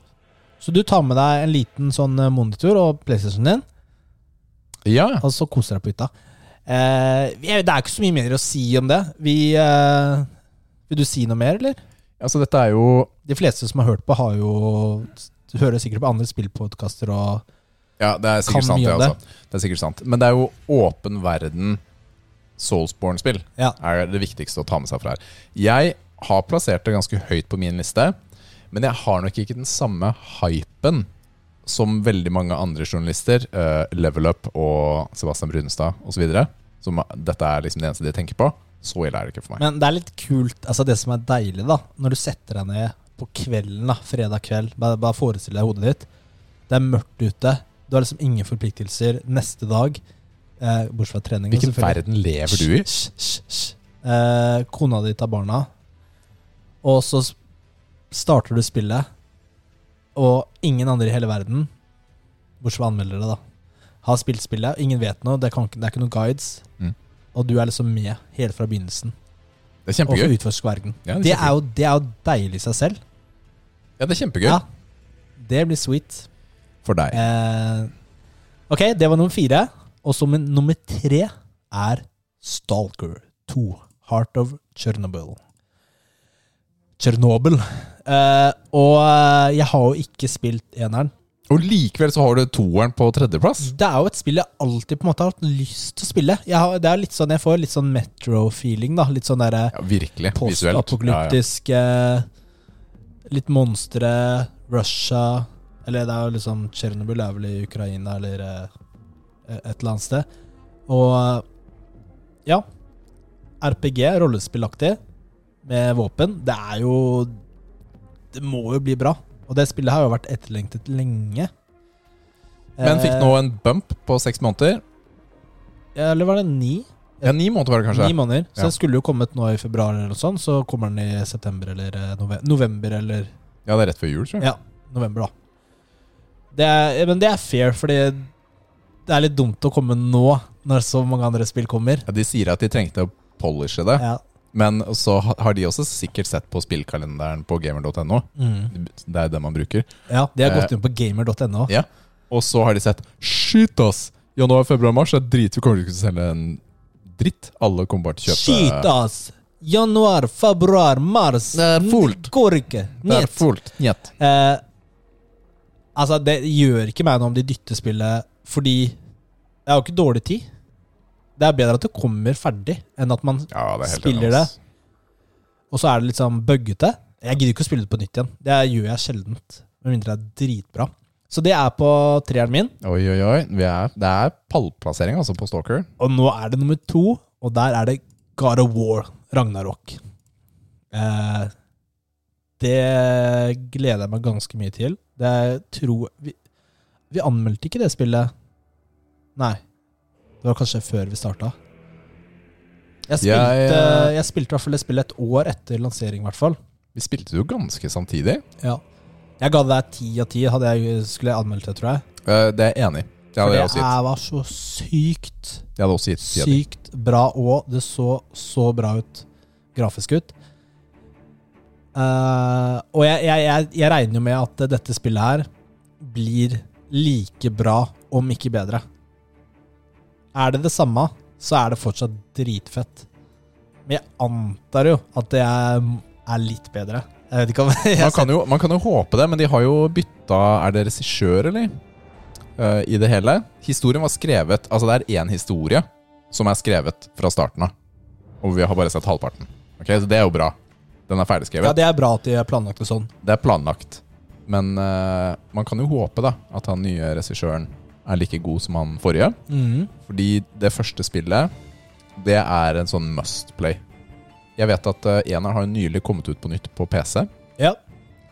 Så du tar med deg en liten sånn eh, monitor og PlayStation din, Ja. og så koser deg på hytta. Eh, vi- det er ikke så mye mer å si om det. Vi eh, Vil du si noe mer, eller? Altså, dette er jo De fleste som har hørt på, har jo Du hører sikkert på andre spillpodkaster og Ja, det er Kan sikkert sant, mye det, om det. altså. Det er sikkert sant. Men det er jo åpen verden Soulsborne-spill Ja. er det viktigste å ta med seg fra her. Jeg har plassert det ganske høyt på min liste, men jeg har nok ikke den samme hypen som veldig mange andre journalister, uh, Level Up og Sebastian Brunestad osv. Som dette er liksom det eneste de tenker på. Så ille er det ikke for meg. Men det er litt kult, altså det som er deilig, da, når du setter deg ned på kvelden, da, fredag kveld, bare, bare forestill deg hodet ditt. Det er mørkt ute. Du har liksom ingen forpliktelser neste dag. Eh, bortsett fra trening. Hvilken verden lever du i? Sh, sh, sh, Eh, kona di tar barna, og så starter du spillet, og ingen andre i hele verden, bortsett fra anmeldere, da, har spilt spillet. Ingen vet noe, det, kan, det er ikke noen guides. Mm. Og du er liksom med helt fra begynnelsen. Det er Og får utforske verden. Ja, det er det, er jo, det er jo deilig i seg selv. Ja, det er kjempegøy. Ja. Det blir sweet. For deg. Eh, ok, det var nummer fire. Og så nummer tre er Stalker 2. Heart of Chernobyl. Chernobyl. Eh, og eh, jeg har jo ikke spilt eneren. Og likevel så har du toeren på tredjeplass. Det er jo et spill jeg alltid på en måte har hatt lyst til å spille. Jeg, har, det er litt sånn, jeg får litt sånn Metro-feeling. da Litt sånn derre Ja, virkelig. Visuelt. Ja, ja. eh, Litt monstre, Russia Eller det er jo liksom Tsjernobyl er vel i Ukraina eller eh, et eller annet sted. Og eh, ja. RPG, rollespillaktig, med våpen. Det er jo Det må jo bli bra. Og det spillet har jo vært etterlengtet lenge. Men fikk Eh, nå en bump på seks måneder. ja, Eller var det ni? Ja, ni måneder var det kanskje. Ni måneder. Så Ja. den skulle jo kommet nå i februar, eller noe sånt, så kommer den i september eller eh, nove november eller Ja, det er rett før jul, tror jeg. Ja, november, da. Det er, men det er fair, fordi det er litt dumt å komme nå, når så mange andre spill kommer. Ja, de sier at de trengte å polishe det, Ja. Men så har de også sikkert sett på spillkalenderen på gamer.no. Mm. Det er det man bruker. ja de har Eh, gått inn på gamer.no. Ja. Og så har de sett Shit, ass! Januar, februar, mars er drit. Vi kommer ikke til å selge en dritt. Alle kommer bare til å kjøpe Shit, ass! Januar, februar, mars Det er fullt. Går ikke. Det er fullt. Njet. Eh, altså, det gjør ikke meg noe om de dytter spillet, fordi det er jo ikke dårlig tid. Det er bedre at det kommer ferdig, enn at man Ja, det er Spiller det. Og så er det litt sånn buggete. Jeg gidder ikke å spille det på nytt igjen. Det gjør jeg sjeldent. Med mindre det er dritbra. Så det er på treeren min. Oi, oi, oi. Vi er, det er pallplassering altså på Stalker. Og nå er det nummer to, og der er det God of War Ragnarok. Eh, det gleder jeg meg ganske mye til. Det tror vi, vi anmeldte ikke det spillet Nei. Det var kanskje før vi starta. Jeg spilte, Jeg, jeg, eh, spilte i hvert fall det spillet et år etter lansering, i hvert fall. Vi spilte det jo ganske samtidig. Ja. Jeg ga deg ti av ti, jeg skulle jeg anmeldt det, tror jeg. Eh, Det er jeg enig i. Det hadde jeg også gitt. var så sykt, Jeg hadde også gitt av sykt bra, og det så så bra ut grafisk ut. Eh, og jeg, jeg, jeg, jeg regner jo med at dette spillet her blir like bra, om ikke bedre. Er det det samme, så er det fortsatt dritfett. Men jeg antar jo at det er, er litt bedre. Jeg vet ikke om [laughs] jeg Man kan, jo, man kan jo håpe det, men de har jo bytta Er det regissør, eller? Uh, I det hele. Historien var skrevet Altså, det er én historie. som er skrevet fra starten av. Og vi har bare sett halvparten. Ok, Så det er jo bra. Den er ferdigskrevet. Ja, Det er bra at de har planlagt det sånn. Det er planlagt. Men uh, man kan jo håpe da at han nye regissøren er like god som han forrige. Mm. Fordi det første spillet, det er en sånn must play. Jeg vet at uh, eneren har nylig kommet ut på nytt på PC. Ja.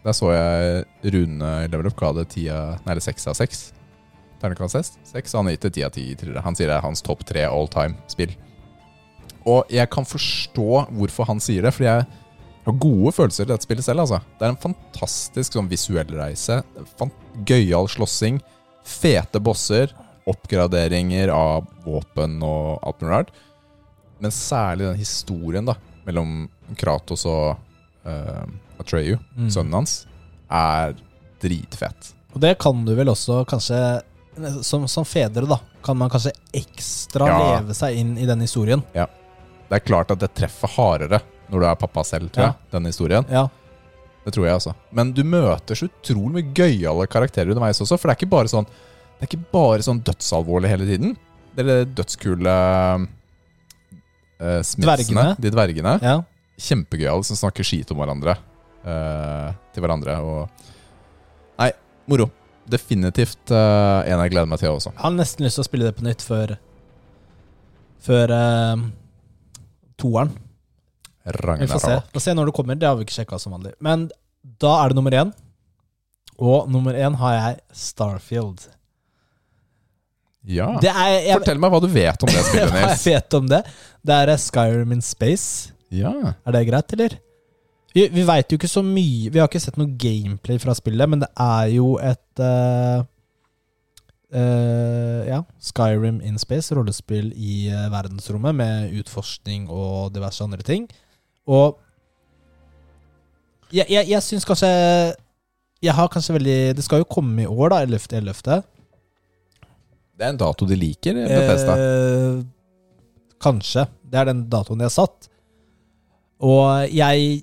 Der så jeg Rune i Level Up ga det 10 av- nei, eller 6 av 6. Ternekast 6. 6. Han har gitt det 10 av 10. Han sier det er hans topp 3 all time-spill. Og jeg kan forstå hvorfor han sier det, fordi jeg har gode følelser til dette spillet selv. altså. Det er en fantastisk sånn visuell reise. Gøyal slåssing. Fete bosser. Oppgraderinger av våpen og alt mulig rart. Men særlig den historien da mellom Kratos og uh, Atreyu, Mm. sønnen hans, er dritfett. Og det kan du vel også kanskje Som, som fedre, da, kan man kanskje ekstra Ja. leve seg inn i den historien. Ja. Det er klart at det treffer hardere når du er pappa selv, tror Ja. jeg. Denne historien. Ja. Det tror jeg altså. Men du møter så utrolig mye gøyale karakterer underveis også, for det er ikke bare sånn Det er ikke bare sånn dødsalvorlig hele tiden. Det er det dødskule uh, Dvergene. de dvergene. ja. Kjempegøyale som snakker skit om hverandre. Uh, til hverandre og Nei, moro. Definitivt uh, en jeg gleder meg til også. Jeg har nesten lyst til å spille det på nytt før Før uh, toeren. Vi får se. Ragnarok. Se når det kommer. Det har vi ikke sjekka som vanlig. Men da er det nummer én. Og nummer én har jeg Starfield. Ja. Er, jeg, Fortell meg hva du vet om det [laughs] spillet, hva jeg vet om det. Det er Skyrim in Space. Ja. Er det greit, eller? Vi, vi veit jo ikke så mye Vi har ikke sett noe gameplay fra spillet, men det er jo et uh, uh, Ja, Skyrim in Space, rollespill i uh, verdensrommet med utforskning og diverse andre ting. Og jeg, jeg, jeg syns kanskje Jeg har kanskje veldig Det skal jo komme i år, da. 11.11. Det er en dato de liker, Bethesda. Eh, kanskje. Det er den datoen de har satt. Og jeg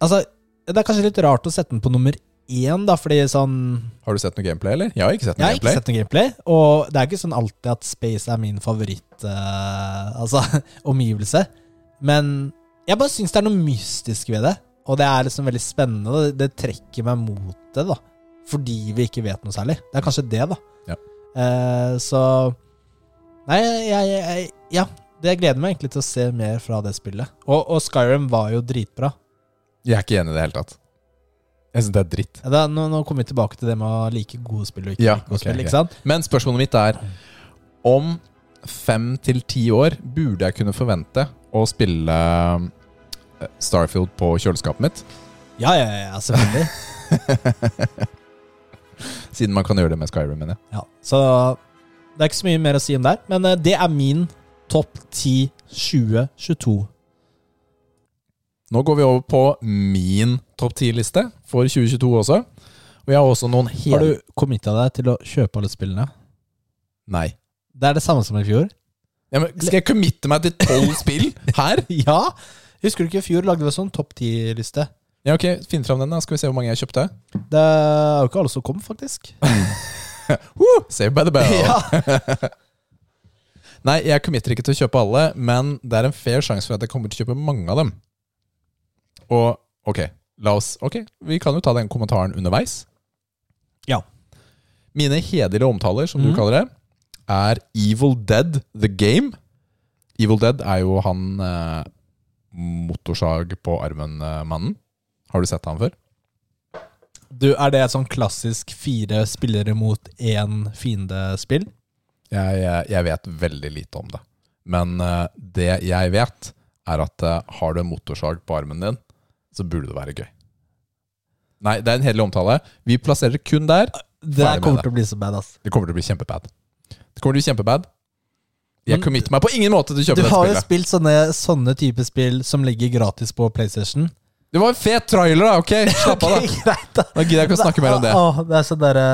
Altså, det er kanskje litt rart å sette den på nummer én, da, fordi sånn Har du sett noe gameplay, eller? Jeg har ikke sett Jeg noe har ikke gameplay. sett noe gameplay, og det er ikke sånn alltid at space er min favoritt uh, Altså, [laughs] omgivelse. Men jeg bare syns det er noe mystisk ved det. Og det er liksom veldig spennende. Det, det trekker meg mot det, da. Fordi vi ikke vet noe særlig. Det er kanskje det, da. Ja. Eh, så Nei, jeg, jeg Ja. Det gleder meg egentlig til å se mer fra det spillet. Og, og Skyrim var jo dritbra. Jeg er ikke enig i det hele tatt. Jeg syns det er dritt. Ja, da, nå, nå kommer vi tilbake til det med å like gode spill og ikke Ja, like gode okay, spill. ikke sant? Men spørsmålet mitt er Om fem til ti år burde jeg kunne forvente å spille Starfield på kjøleskapet mitt? Ja, ja, ja, selvfølgelig. [laughs] Siden man kan gjøre det med Skyrim, mener jeg. Ja, så det er ikke så mye mer å si om der, men eh, det er min topp 10 2022. Nå går vi over på min topp 10-liste for 2022 også. Og jeg har også noen Har du committa deg til å kjøpe alle spillene? Nei. Det er det samme som i fjor. Ja, men skal jeg committe meg til tolv spill her? [laughs] Ja! Husker du ikke i fjor lagde vi sånn topp ti-liste? Ja, ok, Finn fram den, da. Skal vi se hvor mange jeg kjøpte. Det er jo ikke alle som kom, faktisk. [laughs] Woo! Save by the bell. ja. [laughs] Nei, jeg committer ikke til å kjøpe alle, men det er en fair sjanse for at jeg kommer til å kjøpe mange av dem. Og ok, la oss Ok, vi kan jo ta den kommentaren underveis. Ja. Mine hederlige omtaler, som du Mhm. kaller det, er Evil Dead The Game. Evil Dead er jo han eh, motorsag på armen-mannen. Har du sett han før? Du, Er det et sånn klassisk fire spillere mot én fiende-spill? Jeg, jeg, jeg vet veldig lite om det. Men uh, det jeg vet, er at uh, har du en motorsag på armen din, så burde det være gøy. Nei, det er en hederlig omtale. Vi plasserer kun der. Det der kommer det. til å bli så bad, ass. Det kommer til å bli kjempebad. Det kommer til å bli kjempebad. Jeg committer meg på ingen måte til å kjøpe Du dette har jo spillet. spilt sånne, sånne type spill som ligger gratis på PlayStation. Det var en fet trailer, da! Ok, [laughs] slapp av, da. Greit da Nå gidder jeg ikke å snakke mer om det. Åh, det er sånn derre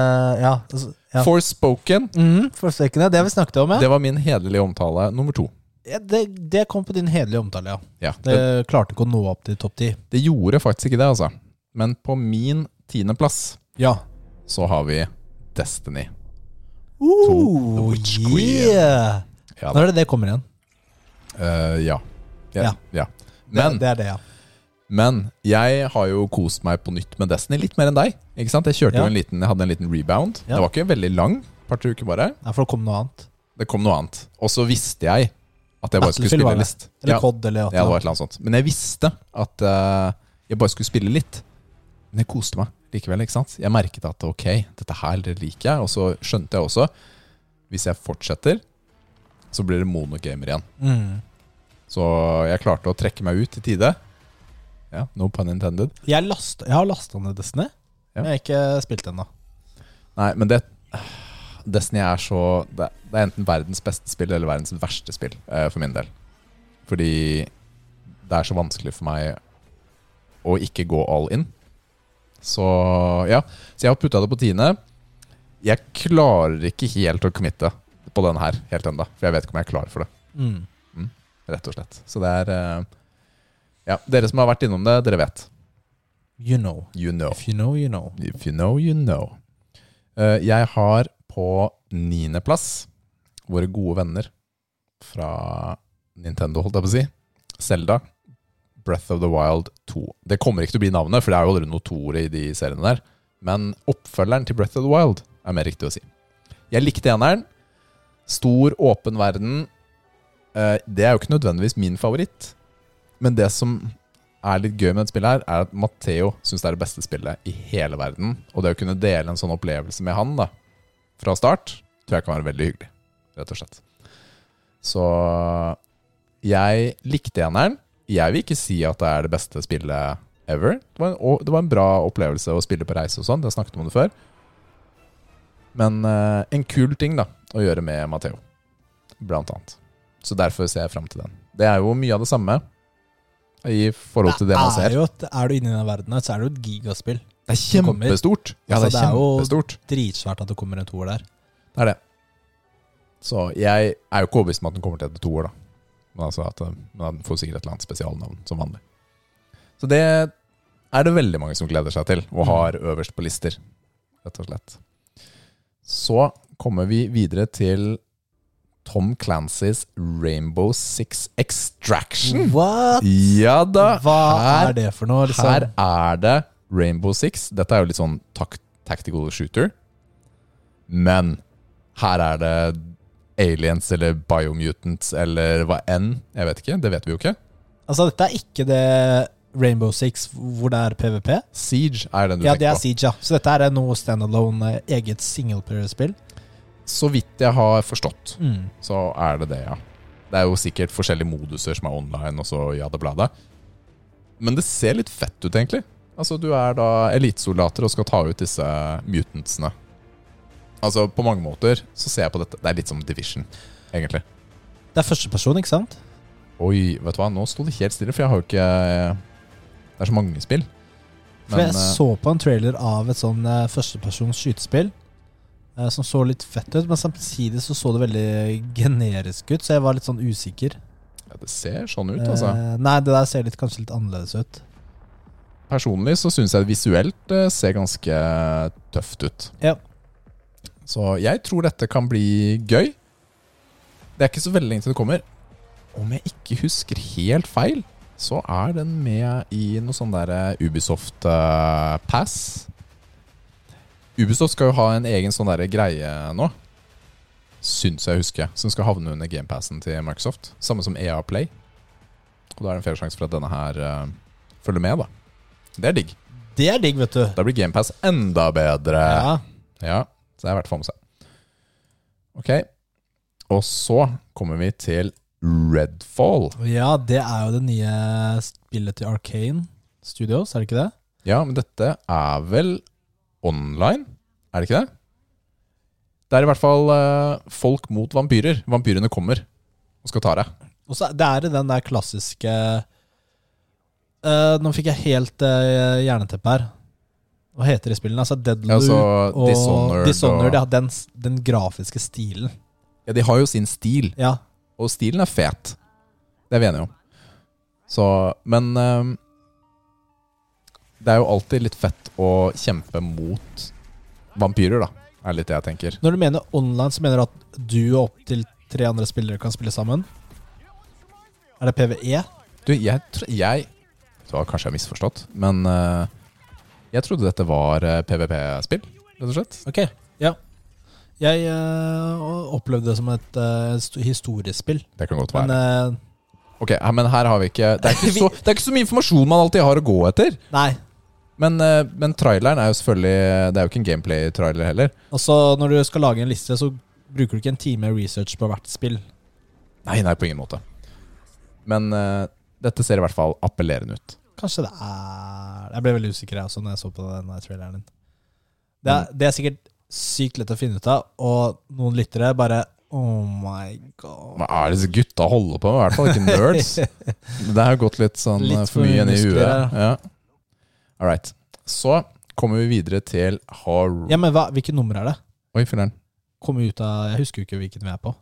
Ja. altså, ja. Forspoken, Mm, Forsøkene, det har vi snakket om, ja. det var min hederlige omtale nummer to. Ja, det, det kom på din hederlige omtale, ja. Ja, Det det, klarte ikke å nå opp til topp ti. det gjorde faktisk ikke det, altså. Men på min tiendeplass Ja. så har vi Destiny. To. The Witch Queen. yeah. Ja, Når er det det kommer igjen? Eh, ja. ja. Ja. ja. Det, Men, det er det, ja. men jeg har jo kost meg på nytt med Destiny litt mer enn deg. Ikke sant? Jeg kjørte Ja. jo en liten, jeg hadde en liten rebound. Ja. Det var ikke veldig lang, par-tre uker bare. Nei, for det kom noe annet. Det kom noe annet. Og så visste jeg at jeg bare skulle Battlefield var spille det. list. Eller Ja, COD, eller ja, det var et eller annet sånt. Men jeg visste at eh, jeg bare skulle spille litt. Men jeg koste meg likevel. ikke sant? Jeg merket at ok, dette her det liker jeg. Og så skjønte jeg også hvis jeg fortsetter, så blir det monogamer igjen. Mm. Så jeg klarte å trekke meg ut i tide. Ja, No pun intended. Jeg, last, jeg har lasta ned Destiny. Ja. Jeg har ikke spilt ennå. Nei, men det Destiny er så Det, det er enten verdens beste spill eller verdens verste spill, eh, for min del. Fordi det er så vanskelig for meg å ikke gå all in. Så ja. Så jeg har putta det på tiende. Jeg klarer ikke helt å committe på den her helt ennå. For jeg vet ikke om jeg er klar for det, Mm. rett og slett. Så det er eh, Ja, dere som har vært innom det, dere vet. You know. You know. If you know, you know. If you know, you know. Eh, jeg har på niendeplass våre gode venner fra Nintendo, holdt jeg på å si. Zelda. Breath of the Wild 2. Det kommer ikke til å bli navnet, for det er jo allerede noe toere i de seriene der. Men oppfølgeren til Breath of the Wild er mer riktig å si. Jeg likte eneren. Stor, åpen verden. Eh, Det er jo ikke nødvendigvis min favoritt. Men det som er litt gøy med dette spillet, her er at Matheo syns det er det beste spillet i hele verden. Og det å kunne dele en sånn opplevelse med han da fra start, tror jeg kan være veldig hyggelig. Rett og slett. Så jeg likte eneren. Jeg vil ikke si at det er det beste spillet ever. Det var en, det var en bra opplevelse å spille på reise og sånn. Det snakket vi om det før. Men eh, en kul ting da å gjøre med Matheo, blant annet. Så derfor ser jeg fram til den. Det er jo mye av det samme i forhold til det man er, ser. jo er du inne i den verdenen, så er det jo et gigaspill. Det er kjempestort. Ja, det Altså, er det er jo-. Dritsvært at det kommer en toer der. Det er det. Så jeg er jo ikke overbevist om at den kommer til å hete toer, da. Men altså at eh, den får sikkert et eller annet spesialnavn, som vanlig. Så det er det veldig mange som gleder seg til, og Mm. har øverst på lister. Rett og slett. Så kommer vi videre til Tom Clancys Rainbow Six Extraction. What? Ja da! Hva her, er det for noe? Liksom? her er det Rainbow Six. Dette er jo litt sånn tak tactical shooter. Men her er det aliens eller biomutants eller hva enn. Jeg vet ikke. Det vet vi jo ikke. Altså, dette er ikke det Rainbow Six hvor det er PVP? Siege er den du Ja, det er. Siege, ja. Så dette er noe standalone, eget singleplayer-spill? Så vidt jeg har forstått, Mm. så er det det, ja. Det er jo sikkert forskjellige moduser som er online, og så ja det bladet. Men det ser litt fett ut, egentlig. Altså, du er da elitesoldater og skal ta ut disse mutantsene. Altså, på mange måter så ser jeg på dette Det er litt som Division, egentlig. Det er førsteperson, ikke sant? Oi, vet du hva, nå sto det helt stille, for jeg har jo ikke Det er så mange spill. For jeg eh, så på en trailer av et sånn eh, førstepersons skytespill som så litt fett ut, men samtidig så så det veldig generisk ut, så jeg var litt sånn usikker. ja, det ser sånn ut, altså. Eh, nei, det der ser litt, kanskje litt annerledes ut. Personlig så syns jeg visuelt eh, ser ganske tøft ut. Ja. Så jeg tror dette kan bli gøy. Det er ikke så veldig lenge til det kommer. Om jeg ikke husker helt feil, så er den med i noe sånn der eh, Ubisoft eh, Pass. Ubisoft skal jo ha en egen sånn der greie nå. Syns jeg husker. Som skal havne under gamepassen til Microsoft. Samme som EA Play. Og da er det en fair sjanse for at denne her uh, følger med, da. Det er digg. Det er digg, vet du. Da blir GamePass enda bedre. Ja. Ja, så det er verdt å få med seg. Ok, og så kommer vi til Redfall. ja, det er jo det nye spillet til Arcane Studios, er det ikke det? Ja, men dette er vel online? Er det ikke det? Det er i hvert fall eh, folk mot vampyrer. Vampyrene kommer og skal ta deg. Og så det er den der klassiske uh, Nå fikk jeg helt uh, jerneteppe her. Hva heter de spillene? Altså Deadloop Ja, og Dishonored Dishonored. og- Ja, den, den grafiske stilen. Ja, de har jo sin stil, Ja. og stilen er fet. Det er vi enige om. Så, men eh, Det er jo alltid litt fett å kjempe mot vampyrer, da. Er litt det jeg tenker. Når du mener online, så mener du at du og opptil tre andre spillere kan spille sammen? Er det PVE? Du, jeg, tror jeg var kanskje jeg har misforstått, men uh, jeg trodde dette var uh, PVP-spill, rett og slett. Ok, ja. Jeg uh, opplevde det som et historisk spill. Det kan godt Men være. eh, Ok, Men her har vi ikke det er ikke, [laughs] så, det er ikke så mye informasjon man alltid har å gå etter. nei. Men, eh, men traileren er jo selvfølgelig Det er jo ikke en gameplay-trailer heller. Og så når du skal lage en liste, så bruker du ikke en time research på hvert spill. Nei, nei, på ingen måte. Men uh, dette ser i hvert fall appellerende ut. Kanskje det er Jeg ble veldig usikker jeg også når jeg så på den traileren din. Det er, det er sikkert sykt lett å finne ut av, og noen lyttere bare Oh my god. Hva er det disse gutta holder på med? I hvert fall ikke nerds. [laughs] Det har gått litt sånn Litt eh, for mye inn i huet. Ja. All right. Så kommer vi videre til horror... Ja, men hva, Hvilket nummer er det? Oi, filler'n. Kom ut av Jeg husker jo ikke hvilken vi er på.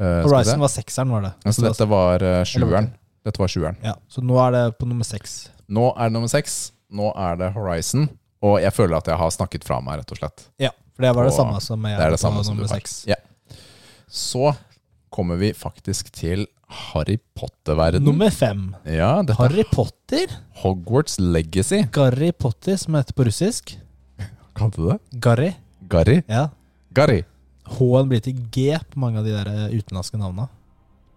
Uh. Horizon var sekseren, var det. Altså, dette var uh, sjueren. Dette var sjueren. Ja, Så nå er det på nummer seks. Nå er det nummer seks. Nå er det Horizon. Og jeg føler at jeg har snakket fra meg, rett og slett. Ja, for det var det Og samme som jeg Det er det på samme nummer seks. Ja. Så kommer vi faktisk til Harry Potter-verden. Nummer fem. Ja, Harry Potter. Hogwarts Legacy. Garry Potter, som heter på russisk. Kalte du det? Garry. Garry? Ja. Garry. H-en blir til G på mange av de der eh, utenlandske navnene.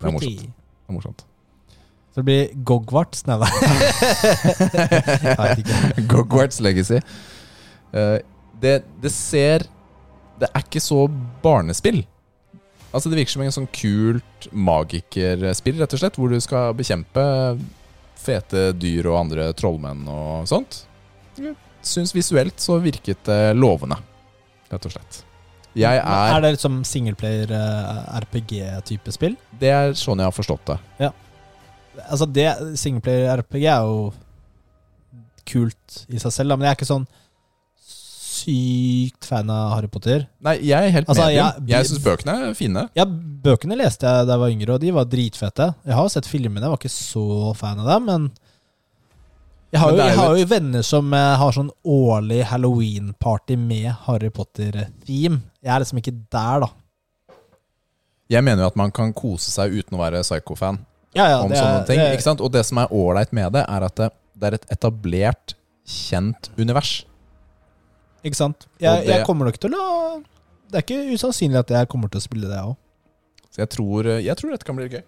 Det er morsomt. Det er morsomt. Så det blir Gogwarts. Nei, da. [laughs] Gogwarts Legacy. Eh, det, det ser Det er ikke så barnespill. Altså Det virker som en sånn kult magikerspill, rett og slett, hvor du skal bekjempe fete dyr og andre trollmenn og sånt. Jeg Syns visuelt så virket det lovende, rett og slett. Jeg Er er det liksom singleplayer eh, spill? Det er sånn jeg har forstått det. Ja. Altså det Singleplayer RPG er jo kult i seg selv, da, men jeg er ikke sånn sykt fan av Harry Potter. Nei, jeg er helt Altså, medium. jeg- Jeg syns bøkene er fine. Ja, bøkene leste jeg da jeg var yngre, og de var dritfete. Jeg har jo sett filmene, jeg var ikke så fan av dem, men jeg har, jo, jeg har jo venner som eh, har sånn årlig Halloween-party med Harry Potter-theme. Jeg er liksom ikke der, da. Jeg mener jo at man kan kose seg uten å være psycho-fan. Ja, ja, om det er- sånne ting. det er- ikke sant? Og det som er ålreit med det, er at det, det er et etablert, kjent univers. Ikke sant? Jeg, jeg kommer nok til å Det er ikke usannsynlig at jeg kommer til å spille det, jeg òg. Så jeg tror, jeg tror dette kan bli gøy.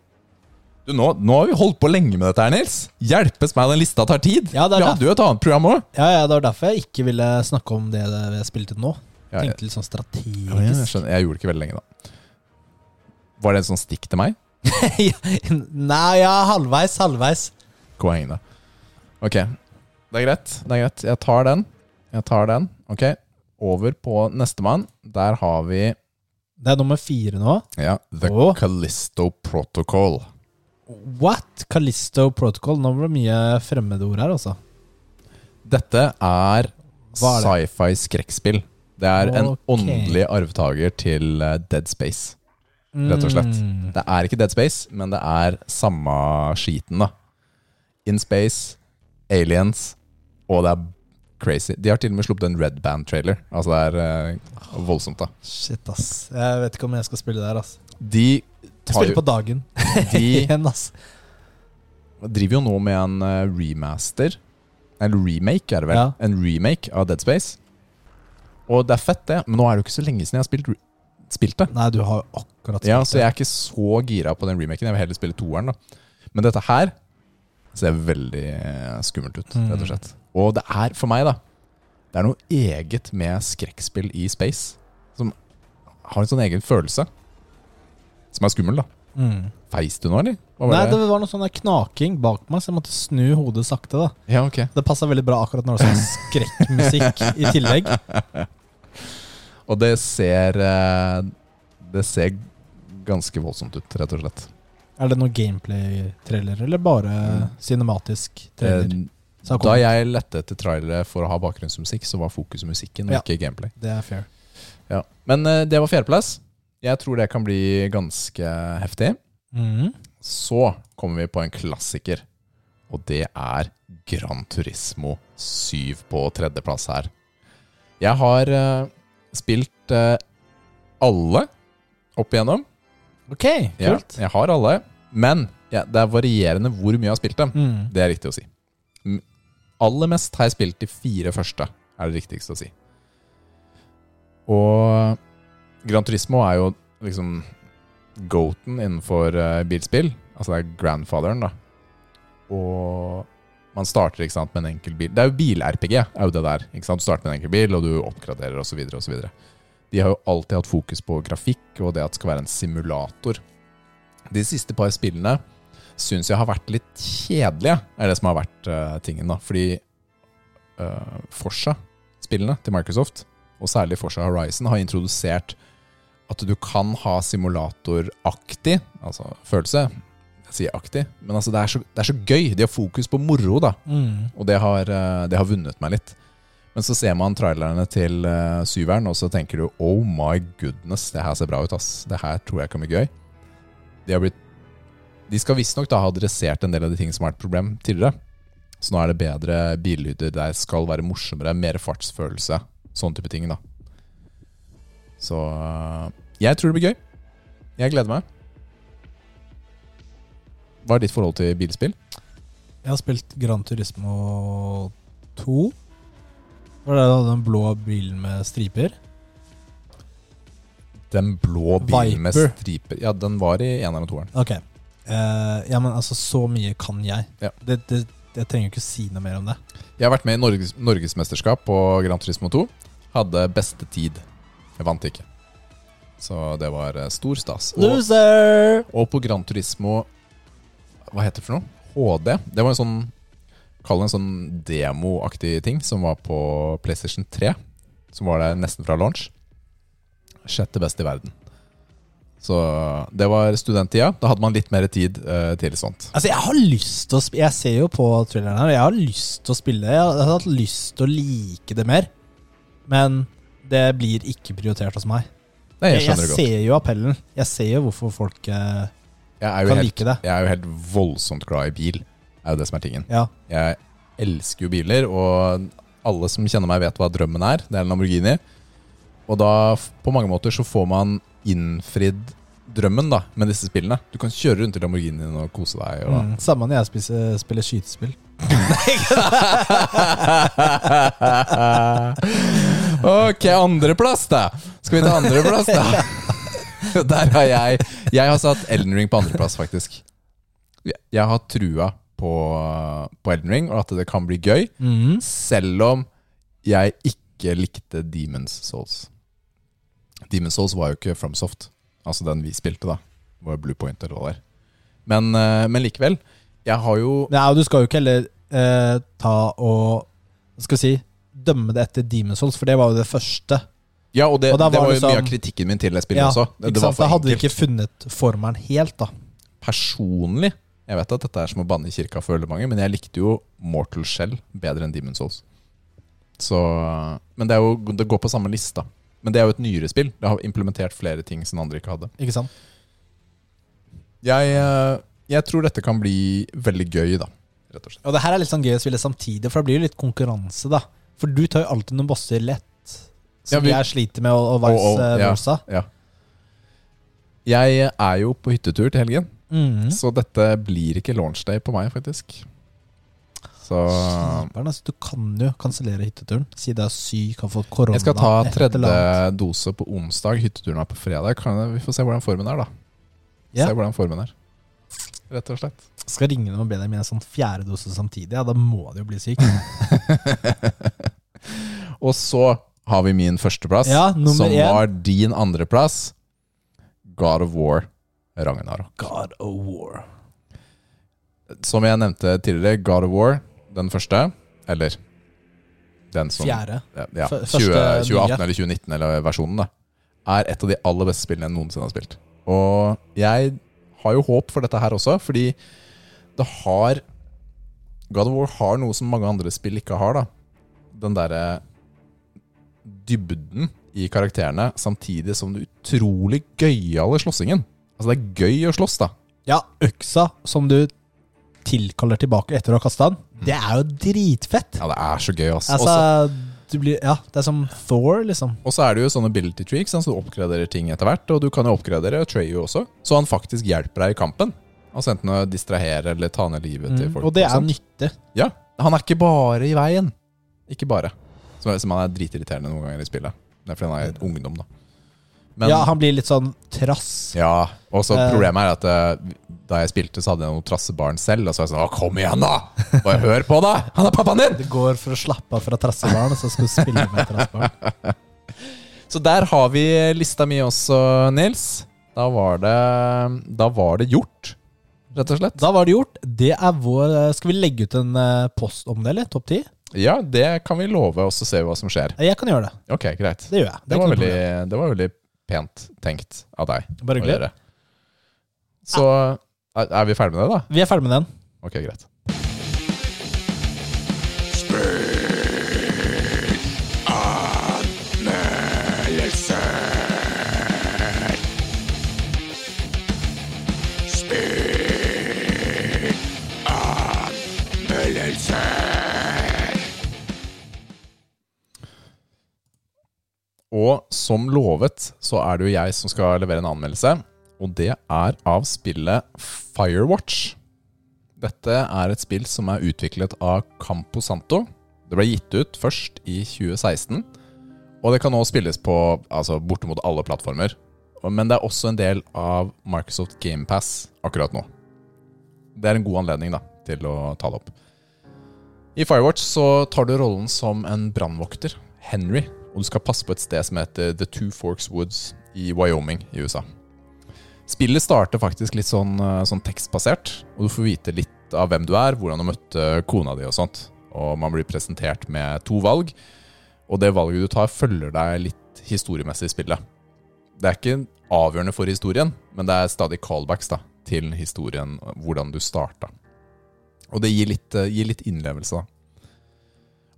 Du, nå, nå har vi holdt på lenge med dette her, Nils. Hjelpes meg, den lista tar tid. Ja, det vi hadde jo et annet program òg. Ja, ja, det var derfor jeg ikke ville snakke om det vi spilte nå. Ja, jeg, Tenkte litt sånn ja, jeg, strategisk. skjønner. jeg gjorde det ikke veldig lenge, da. Var det en sånn stikk til meg? [laughs] Nei, ja, halvveis, halvveis. Poeng, da. Ok, det er greit. Det er greit. Jeg tar den. Jeg tar den. Ok, over på nestemann. Der har vi Det er nummer fire nå. ja, The Åh. Callisto Protocol. What? Callisto Protocol. Nå blir det mye fremmedord her, altså. Dette er Hva er det? sci-fi skrekkspill. Det er en Ok. åndelig arvtaker til eh, Dead Space. Rett og slett. Mm. Det er ikke Dead Space, men det er samme skiten, da. In Space, Aliens, og det er crazy. De har til og med sluppet en Red Band-trailer. Altså det er uh, voldsomt, da. Shit, ass. Jeg vet ikke om jeg skal spille der, ass. De, tar spiller jo, på dagen. [laughs] [laughs] de Igjen, ass. driver jo nå med en eh, remaster. Eller remake, er det vel. Ja. En remake av Dead Space. Og det er fett, det. Men nå er det jo ikke så lenge siden jeg har spilt, spilt det. Nei, du har jo akkurat spilt Ja, så jeg er ikke så gira på den remaken. Jeg vil heller spille toeren. da Men dette her ser veldig eh, skummelt ut, Mm. rett og slett. Og det er, for meg, da Det er noe eget med skrekkspill i space. Som har en sånn egen følelse. Som er skummel, da. Mm. Feis du nå, eller? Nei, det? det var noe sånn knaking bak meg, så jeg måtte snu hodet sakte. da Ja, ok. Det passa veldig bra akkurat når det var sånn [laughs] skrekkmusikk i tillegg. [laughs] Og det ser eh, Det ser ganske voldsomt ut, rett og slett. Er det noe gameplay-trailer, eller bare Mm. cinematisk trailer? Da jeg lette etter trailere for å ha bakgrunnsmusikk, så var fokuset musikken, og Ja. ikke gameplay. Det er fair. Ja. Men uh, det var fjerdeplass. Jeg tror det kan bli ganske heftig. Mm. Så kommer vi på en klassiker, og det er Gran Turismo 7 på tredjeplass her. Jeg har uh, spilt uh, alle opp igjennom. Ok, Ja, jeg har alle. Men ja, det er varierende hvor mye jeg har spilt dem. Mm. Det er riktig å si. Aller mest har jeg spilt de fire første, er det riktigste å si. Og Gran Turismo er jo liksom goaten innenfor eh, bilspill. Altså det er grandfatheren, da. Og man starter ikke sant, med en enkel bil. Det er jo bil-RPG, er jo det der. Ikke sant? Du starter med en enkel bil, og du oppgraderer osv. osv. De har jo alltid hatt fokus på grafikk og det at det skal være en simulator. De siste par spillene syns jeg har vært litt kjedelige, er det som har vært uh, tingen. da Fordi uh, Forsa-spillene til Microsoft, og særlig Forsa Horizon, har introdusert at du kan ha simulatoraktig, altså følelse Jeg sier aktig, men altså det, er så, det er så gøy. De har fokus på moro, da. Mm. Og det har, eh, det har vunnet meg litt. Men så ser man trailerne til uh, syveren, og så tenker du oh my goodness, det her ser bra ut, ass. Det her tror jeg kan bli gøy. De har blitt De skal visstnok ha adressert en del av de tingene som har vært et problem tidligere. Så nå er det bedre billyder, det skal være morsommere, mer fartsfølelse. Sånne type ting, da. Så eh, jeg tror det blir gøy. Jeg gleder meg. Hva er ditt forhold til bilspill? Jeg har spilt Gran Turismo 2. Var det da den blå bilen med striper? Den blå bilen med striper Ja, den var i eneren og toeren. Ok. Eh, ja, men altså, så mye kan jeg. Ja. Det, det, jeg trenger ikke si noe mer om det. Jeg har vært med i Norges, Norgesmesterskap på Gran Turismo 2. Hadde beste tid. Jeg vant ikke. Så det var eh, stor stas. Og, Loser! og på Gran Turismo Hva heter det for noe? HD. Det var en sånn Kall det en sånn demoaktig ting som var på PlayStation 3. Som var der nesten fra launch. Sjette best i verden. Så det var studenttida. Da hadde man litt mer tid uh, til sånt. Altså, jeg har lyst til å spille Jeg ser jo på thrilleren her, jeg har lyst til å spille det. Jeg har hatt lyst til å like det mer. Men det blir ikke prioritert hos meg. Nei, jeg Jeg, det ser jo appellen. Jeg ser jo hvorfor folk uh, jo kan helt, like det. jeg er jo helt voldsomt glad i bil. Er jo det som er tingen. Ja. Jeg elsker jo biler, og alle som kjenner meg, vet hva drømmen er. Det er en Lamborghini. Og da, på mange måter, så får man innfridd drømmen da med disse spillene. Du kan kjøre rundt i Lamborghinien og kose deg. Og Mm. Samme når jeg spiser, spiller skytespill. [laughs] ok, andreplass, da. Skal vi ta andreplass, da? [laughs] Der har jeg Jeg har satt Elden Ring på andreplass, faktisk. Jeg- har trua på, på Elden Ring, og at det kan bli gøy. Mm. Selv om jeg ikke likte Demon's Souls. Demon's Souls var jo ikke FromSoft. Altså den vi spilte, da. Det var Blue Point eller hva det er. Men, eh, men likevel. Jeg har jo Nei, og du skal jo ikke heller eh, ta og skal vi si dømme det etter Demon's Souls, for det var jo det første. Ja, og det, Og det var jo liksom- mye av kritikken min til det spillet også. Det, det Da hadde vi ikke funnet formelen helt, da. Personlig Jeg vet at dette er som å banne i kirka for veldig mange, men jeg likte jo Mortal Shell bedre enn Demon's Souls. Så Men det, jo, det går på samme lista. Men det er jo et nyere spill. Det har implementert flere ting som andre ikke hadde. Ikke sant? Jeg, eh, jeg tror dette kan bli veldig gøy, da. Rett og slett. Og det her er litt sånn gøy å spille samtidig, for det blir jo litt konkurranse, da. For du tar jo alltid noen bosser lett, Ja, som vi- jeg sliter med, og, og vice Og- og- ja. versa. Ja. Jeg er jo på hyttetur til helgen, Mm. så dette blir ikke launchday på meg, faktisk. Så Kjiperen, altså, du kan jo kansellere hytteturen. Si du er syk, har fått korona jeg skal ta tredje dose på onsdag. Hytteturen er på fredag. Kan, vi får se hvordan formen er, da. Ja. Se hvordan formen er. Rett og slett. Skal ringe dem og be dem gi en sånn fjerde dose samtidig. Ja, da må de jo bli syk. [laughs] Og så har vi min førsteplass, Ja, som én. var din andreplass. God of War Ragnarok. God of War. Som jeg nevnte tidligere, God of War, den første, eller den som Fjerde. ja, ja, 20, 2018 eller 2019, eller versjonen, da, er et av de aller beste spillene jeg noensinne har spilt. Og jeg har jo håp for dette her også, fordi det har God of War har noe som mange andre spill ikke har, da. Den derre dybden i karakterene, samtidig som den utrolig gøyale slåssingen. Altså, det er gøy å slåss, da. Ja, øksa som du tilkaller tilbake etter å ha kasta den, det er jo dritfett. Ja, det er så gøy, ass. Altså, Også- du blir, ja, det er som Thor, liksom. Og så er det jo sånne ability treaks, så du oppgraderer ting etter hvert. Og du kan jo oppgradere Treyu også, så han faktisk hjelper deg i kampen. Altså enten å distrahere eller ta ned livet til Mm. folk. Og det er nytte. Ja, han er ikke bare i veien. Ikke bare. Som, som han er dritirriterende noen ganger i spillet. Det er fordi han er ungdom, da. Men, ja, han blir litt sånn trass. ja, og så Eh. problemet er at eh, da jeg spilte, så hadde jeg noen trassebarn selv. Og så var jeg sånn Å, kom igjen, da! Og jeg hører på, da! Han er pappaen din! Det går for å slappe av fra trassebarn, og så skal du spille med trassebarn. [laughs] Så der har vi lista mi også, Nils. Da var det, da var det gjort, rett og slett. Da var det gjort. Det er vår Skal vi legge ut en eh, post om det, eller? Topp ti? Ja, det kan vi love, og så ser vi hva som skjer. Jeg kan gjøre det. Ok, greit. Det gjør jeg. Det det var, veldig, det var veldig pent tenkt av deg. Bare hyggelig. Så er er vi ferdig med det, da? Vi er ferdig med den. Ok, greit. Og som lovet så er det jo jeg som skal levere en anmeldelse. Og det er av spillet Firewatch. Dette er et spill som er utviklet av Campo Santo. Det ble gitt ut først i 2016. Og det kan nå spilles på altså, bortimot alle plattformer. Men det er også en del av Microsoft GamePass akkurat nå. Det er en god anledning da, til å ta det opp. I Firewatch så tar du rollen som en brannvokter, Henry, og du skal passe på et sted som heter The Two Forks Woods i Wyoming i USA. Spillet starter faktisk litt sånn, eh, sånn tekstbasert, og du får vite litt av hvem du er, hvordan du møtte kona di og sånt. Og man blir presentert med to valg, og det valget du tar, følger deg litt historiemessig i spillet. Det er ikke avgjørende for historien, men det er stadig callbacks da, til historien, hvordan du starta. Og det gir litt, eh, gir litt innlevelse, da.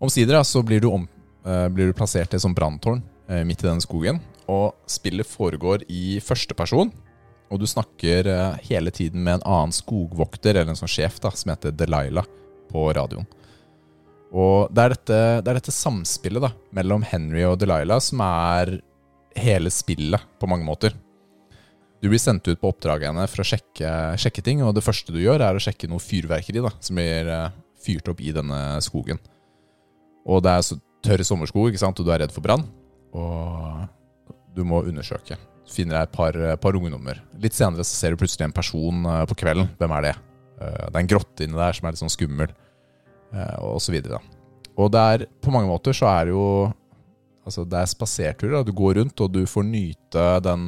Omsider så blir du, om, blir du plassert i et sånt branntårn eh, midt i denne skogen. Og spillet foregår i første person. Og du snakker eh, hele tiden med en annen skogvokter, eller en sånn sjef, da, som heter Delilah, på radioen. Og det er dette, det er dette samspillet da, mellom Henry og Delilah som er hele spillet, på mange måter. Du blir sendt ut på oppdraget henne for å sjekke, sjekke ting, og det første du gjør, er å sjekke noe fyrverkeri da, som blir eh, fyrt opp i denne skogen. Og det er så sommersko, ikke sant? og du er redd for brann. Og du må undersøke. Så finner jeg et par, par ungdommer. Litt senere så ser du plutselig en person eh, på kvelden. Hvem er det? Eh, Det er en grotte inni der som er litt sånn skummel, eh, og så videre. Og det er, på mange måter så er det jo Altså, det er spaserturer. Du går rundt, og du får nyte den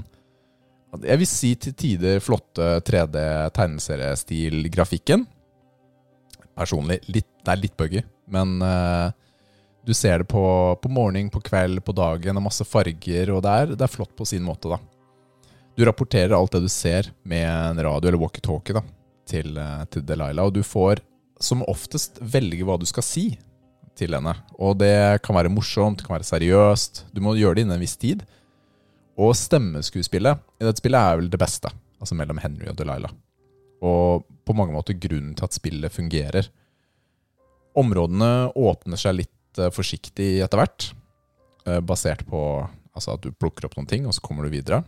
Jeg vil si til tider flotte 3D-tegneseriestil-grafikken. Personlig litt, det er litt buggy, men du ser det på, på morgen, på kveld, på dagen, og masse farger, og det er, det er flott på sin måte, da. Du rapporterer alt det du ser med en radio eller walkietalkie da, til, eh, til Delilah, og du får som oftest velge hva du skal si til henne. Og det kan være morsomt, det kan være seriøst. Du må gjøre det innen en viss tid. Og stemmeskuespillet i dette spillet er vel det beste, altså mellom Henry og Delilah. Og på mange måter grunnen til at spillet fungerer. Områdene åpner seg litt eh, forsiktig etter hvert, eh, basert på altså at du plukker opp noen ting, og så kommer du videre.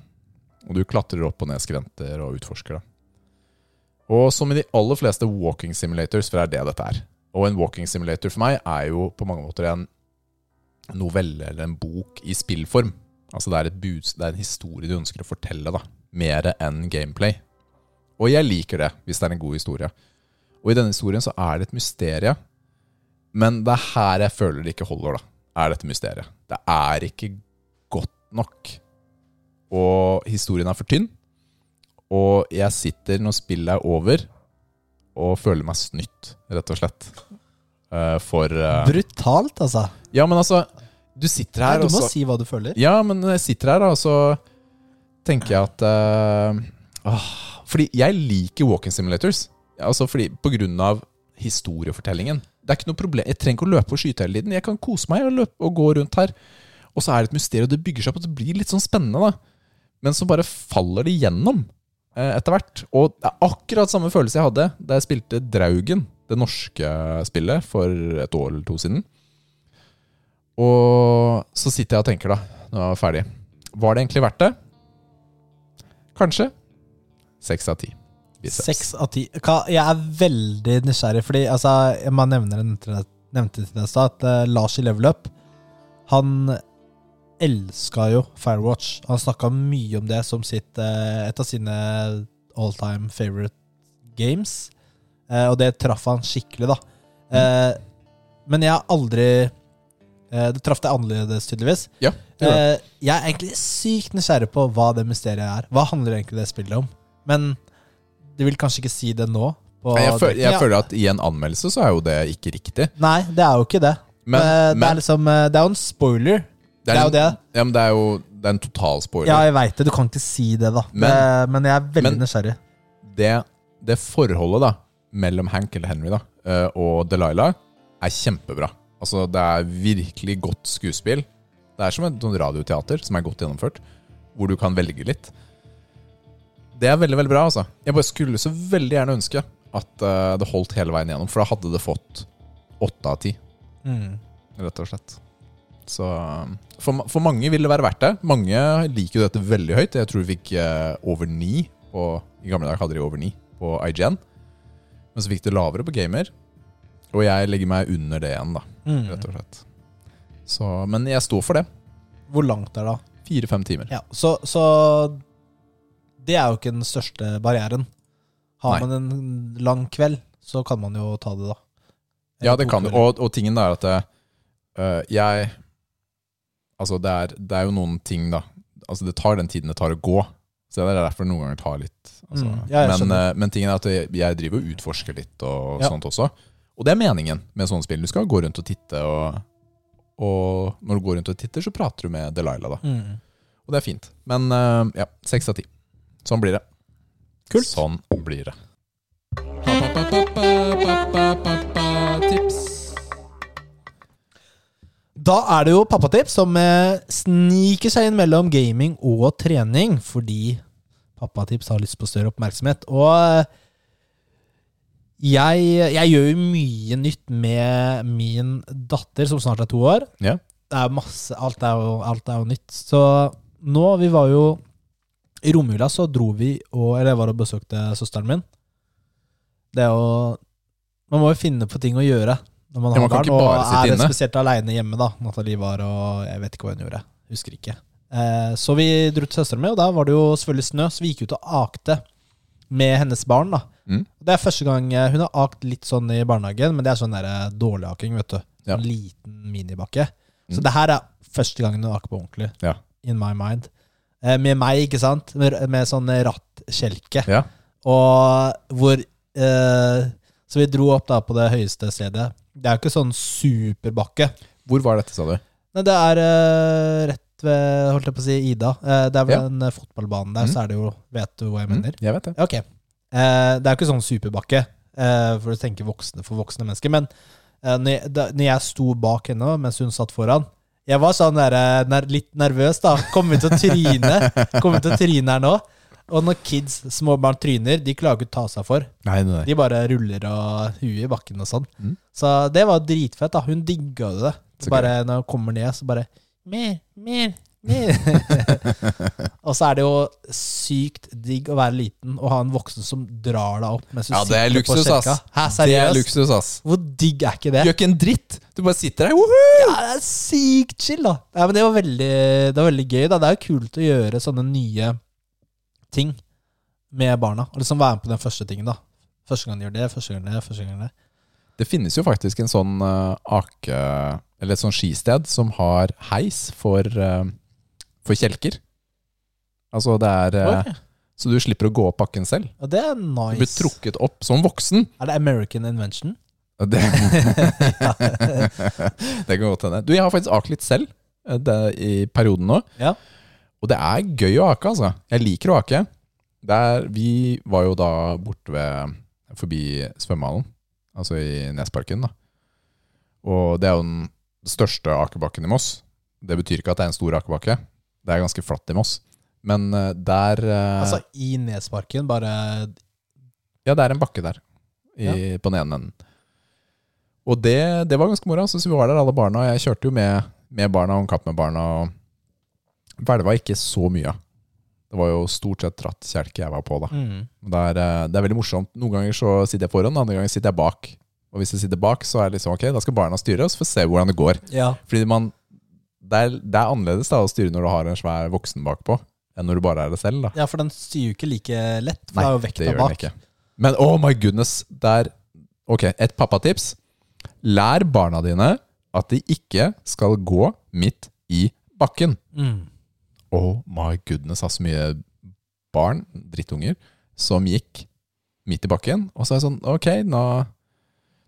Og du klatrer opp og ned skrenter og utforsker det. Og som i de aller fleste walking simulators, for det er det dette er. Og en walking simulator for meg er jo på mange måter en novelle eller en bok i spillform. Altså det er, buds, det er en historie du ønsker å fortelle, da. Mer enn gameplay. Og jeg liker det, hvis det er en god historie. Og i denne historien så er det et mysterium. Men det er her jeg føler det ikke holder, da. Er dette mysteriet. Det er ikke godt nok. Og historien er for tynn. Og jeg sitter når spillet er over, og føler meg snytt, rett og slett. Uh, for uh... Brutalt, altså. Ja, men altså Du sitter her, Nei, så du må også... si hva du føler. Ja, men jeg sitter her, da, så tenker jeg at uh... Fordi jeg liker walking simulators. Altså fordi På grunn av historiefortellingen. Det er ikke noe problem Jeg trenger ikke å løpe og skyte hele tiden. Jeg kan kose meg og løpe og gå rundt her. Og så er det et mysterium, det bygger seg opp, og det blir litt sånn spennende. da Men så bare faller det gjennom eh, etter hvert. Og det er akkurat samme følelse jeg hadde da jeg spilte Draugen, det norske spillet, for et år eller to siden. Og så sitter jeg og tenker, da, når jeg er ferdig Var det egentlig verdt det? Kanskje. Seks av ti. Biceps. Seks av ti. Jeg er veldig nysgjerrig, fordi altså, man nevner det, nevnte det i stad, at eh, Lars i Level Up Han elska jo Firewatch. Han snakka mye om det som sitt, eh, et av sine all time favorite games. Eh, og det traff han skikkelig, da. Mm. men jeg har aldri Det traff deg annerledes, tydeligvis. Ja, jeg er egentlig sykt nysgjerrig på hva det mysteriet er. Hva handler egentlig det spillet om? Men du vil kanskje ikke si det nå? jeg, føler, jeg føler at i en anmeldelse så er jo det ikke riktig. Nei, det er jo ikke det. Men, men, det, er liksom, eh, det er jo en spoiler. det er jo det. Ja, men det er jo det er en total spoiler. Ja, jeg veit det. Du kan ikke si det, da. Men- det, men jeg er veldig men- nysgjerrig. det, det forholdet da mellom Hank eller Henry da eh, og Delilah er kjempebra. Altså Det er virkelig godt skuespill. Det er som et radioteater som er godt gjennomført, hvor du kan velge litt. Det er veldig veldig bra. altså Jeg bare skulle så veldig gjerne ønske at uh, det holdt hele veien gjennom, for da hadde det fått åtte av ti, Mm. rett og slett. Så um, for, for mange vil det være verdt det. Mange liker jo dette veldig høyt. Jeg tror vi fikk uh, over ni på I gamle dager hadde de over ni på IGN. Men så fikk det lavere på Gamer. Og jeg legger meg under det igjen, da. Mm. Rett og slett. Så, men jeg står for det. Hvor langt er det, da? Fire-fem timer. Ja, så, så det er jo ikke den største barrieren. Har Nei. man en lang kveld, så kan man jo ta det, da. Ja, det kan du. Og, og tingen er at eh, jeg Altså, det er, det er jo noen ting, da. Altså, det tar den tiden det tar å gå. Så det er derfor noen ganger tar litt altså. Mm, ja, men, eh, men tingen er at jeg, jeg driver og utforsker litt og Ja. sånt også. Og det er meningen med sånne spill. Du skal gå rundt og titte, og, og når du går rundt og titter, så prater du med Delilah, da. Mm. Og det er fint. Men eh, ja, seks av ti. Sånn blir det. Kult. Sånn blir det. Tips. Da er det jo pappatips som eh, sniker seg inn mellom gaming og trening, fordi pappatips har lyst på større oppmerksomhet. Og eh, jeg, jeg gjør jo mye nytt med min datter, som snart er to år. Ja. Det er masse, alt er jo, alt er jo nytt. Så nå, vi var jo I romjula så dro vi og Eller jeg var og besøkte søsteren min. Det er jo Man må jo finne på ting å gjøre når man Ja, har man barn. og er spesielt aleine hjemme, da. Nathalie var og Jeg vet ikke hva hun gjorde. Husker ikke. Eh, så vi dro til søsteren min, og der var det jo selvfølgelig snø, så vi gikk ut og akte med hennes barn. da Mm. Det er første gang eh, Hun har akt litt sånn i barnehagen, men det er sånn der, eh, dårlig aking, vet du. Ja. En liten minibakke. Så Mm. det her er første gangen hun aker på ordentlig. Ja. In my mind. Eh, med meg, ikke sant? Med, med sånn rattkjelke. Ja. Og hvor eh, Så vi dro opp da på det høyeste stedet. Det er jo ikke sånn superbakke. Hvor var dette, sa du? Nei, det er eh, rett ved holdt jeg på å si, Ida. Eh, det er vel Ja. den eh, fotballbanen der, så er det jo Vet du hva jeg mener? Mm, jeg vet det. Ja, Ok. Eh, det er jo ikke sånn superbakke, eh, for å tenke voksne for voksne mennesker. Men eh, når, jeg, da, når jeg sto bak henne mens hun satt foran Jeg var sånn der, eh, ner, litt nervøs, da. Kommer vi til å tryne? Kommer vi til å tryne her nå? Og når kids, små barn, tryner, de klarer ikke å ta seg for. Nei, nei. De bare ruller og huet i bakken og sånn. Mm. Så det var dritfett. da Hun digga det. Så bare når hun kommer ned, så bare mer, mer. [laughs] og så er det jo sykt digg å være liten og ha en voksen som drar deg opp du Ja, det er luksus, ass. Hæ, Det er luksus, ass. Hvor digg er ikke det? Gjør ikke en dritt! Du bare sitter der. Woohoo! Ja, det er sykt chill, da. Ja, men det var veldig, det var veldig gøy. da Det er jo kult å gjøre sånne nye ting med barna. Og liksom være med på den første tingen. da Første gang de gjør det, første gang det, første gang det. Det finnes jo faktisk en sånn uh, ake Eller et sånn skisted som har heis for, eh, for kjelker. Altså det er eh, Så du slipper å gå opp bakken selv. Ja, det er nice. Du blir trukket opp som voksen. Er det American invention? Det, [laughs] det kan godt hende. Du, jeg har faktisk akt litt selv eh, det, i perioden nå. Ja. Og det er gøy å ake, altså. Jeg liker å ake. Der, vi var jo da borte ved forbi svømmehallen, altså i Nesparken. da. Og det er jo den største akebakken i Moss. Det betyr ikke at det er en stor akebakke. Det er ganske flatt i Moss. Men eh, der eh, Altså i Nesparken, bare Ja, det er en bakke der. I, På den ene enden. Og det, det var ganske moro. Altså, så vi var der alle barna. Og jeg kjørte jo med, med barna og en kapp med barna. Og hvelva ikke så mye. Det var jo stort sett rattkjelke jeg var på, da. Mm. Det er, eh, det er veldig morsomt. Noen ganger så sitter jeg foran, andre ganger sitter jeg bak. Og hvis jeg sitter bak, så er det liksom ok, da skal barna styre, og så får vi se hvordan det går. Ja. Fordi man Det er, det er annerledes da å styre når du har en svær voksen bakpå, enn når du bare er det selv, da. ja, for den styrer jo ikke like lett, for det er jo vekta bak. Men oh my goodness, det er Ok, et pappatips. Lær barna dine at de ikke skal gå midt i bakken. Mm. Oh my goodness, har så mye barn, drittunger, som gikk midt i bakken. Og så er det sånn, ok, nå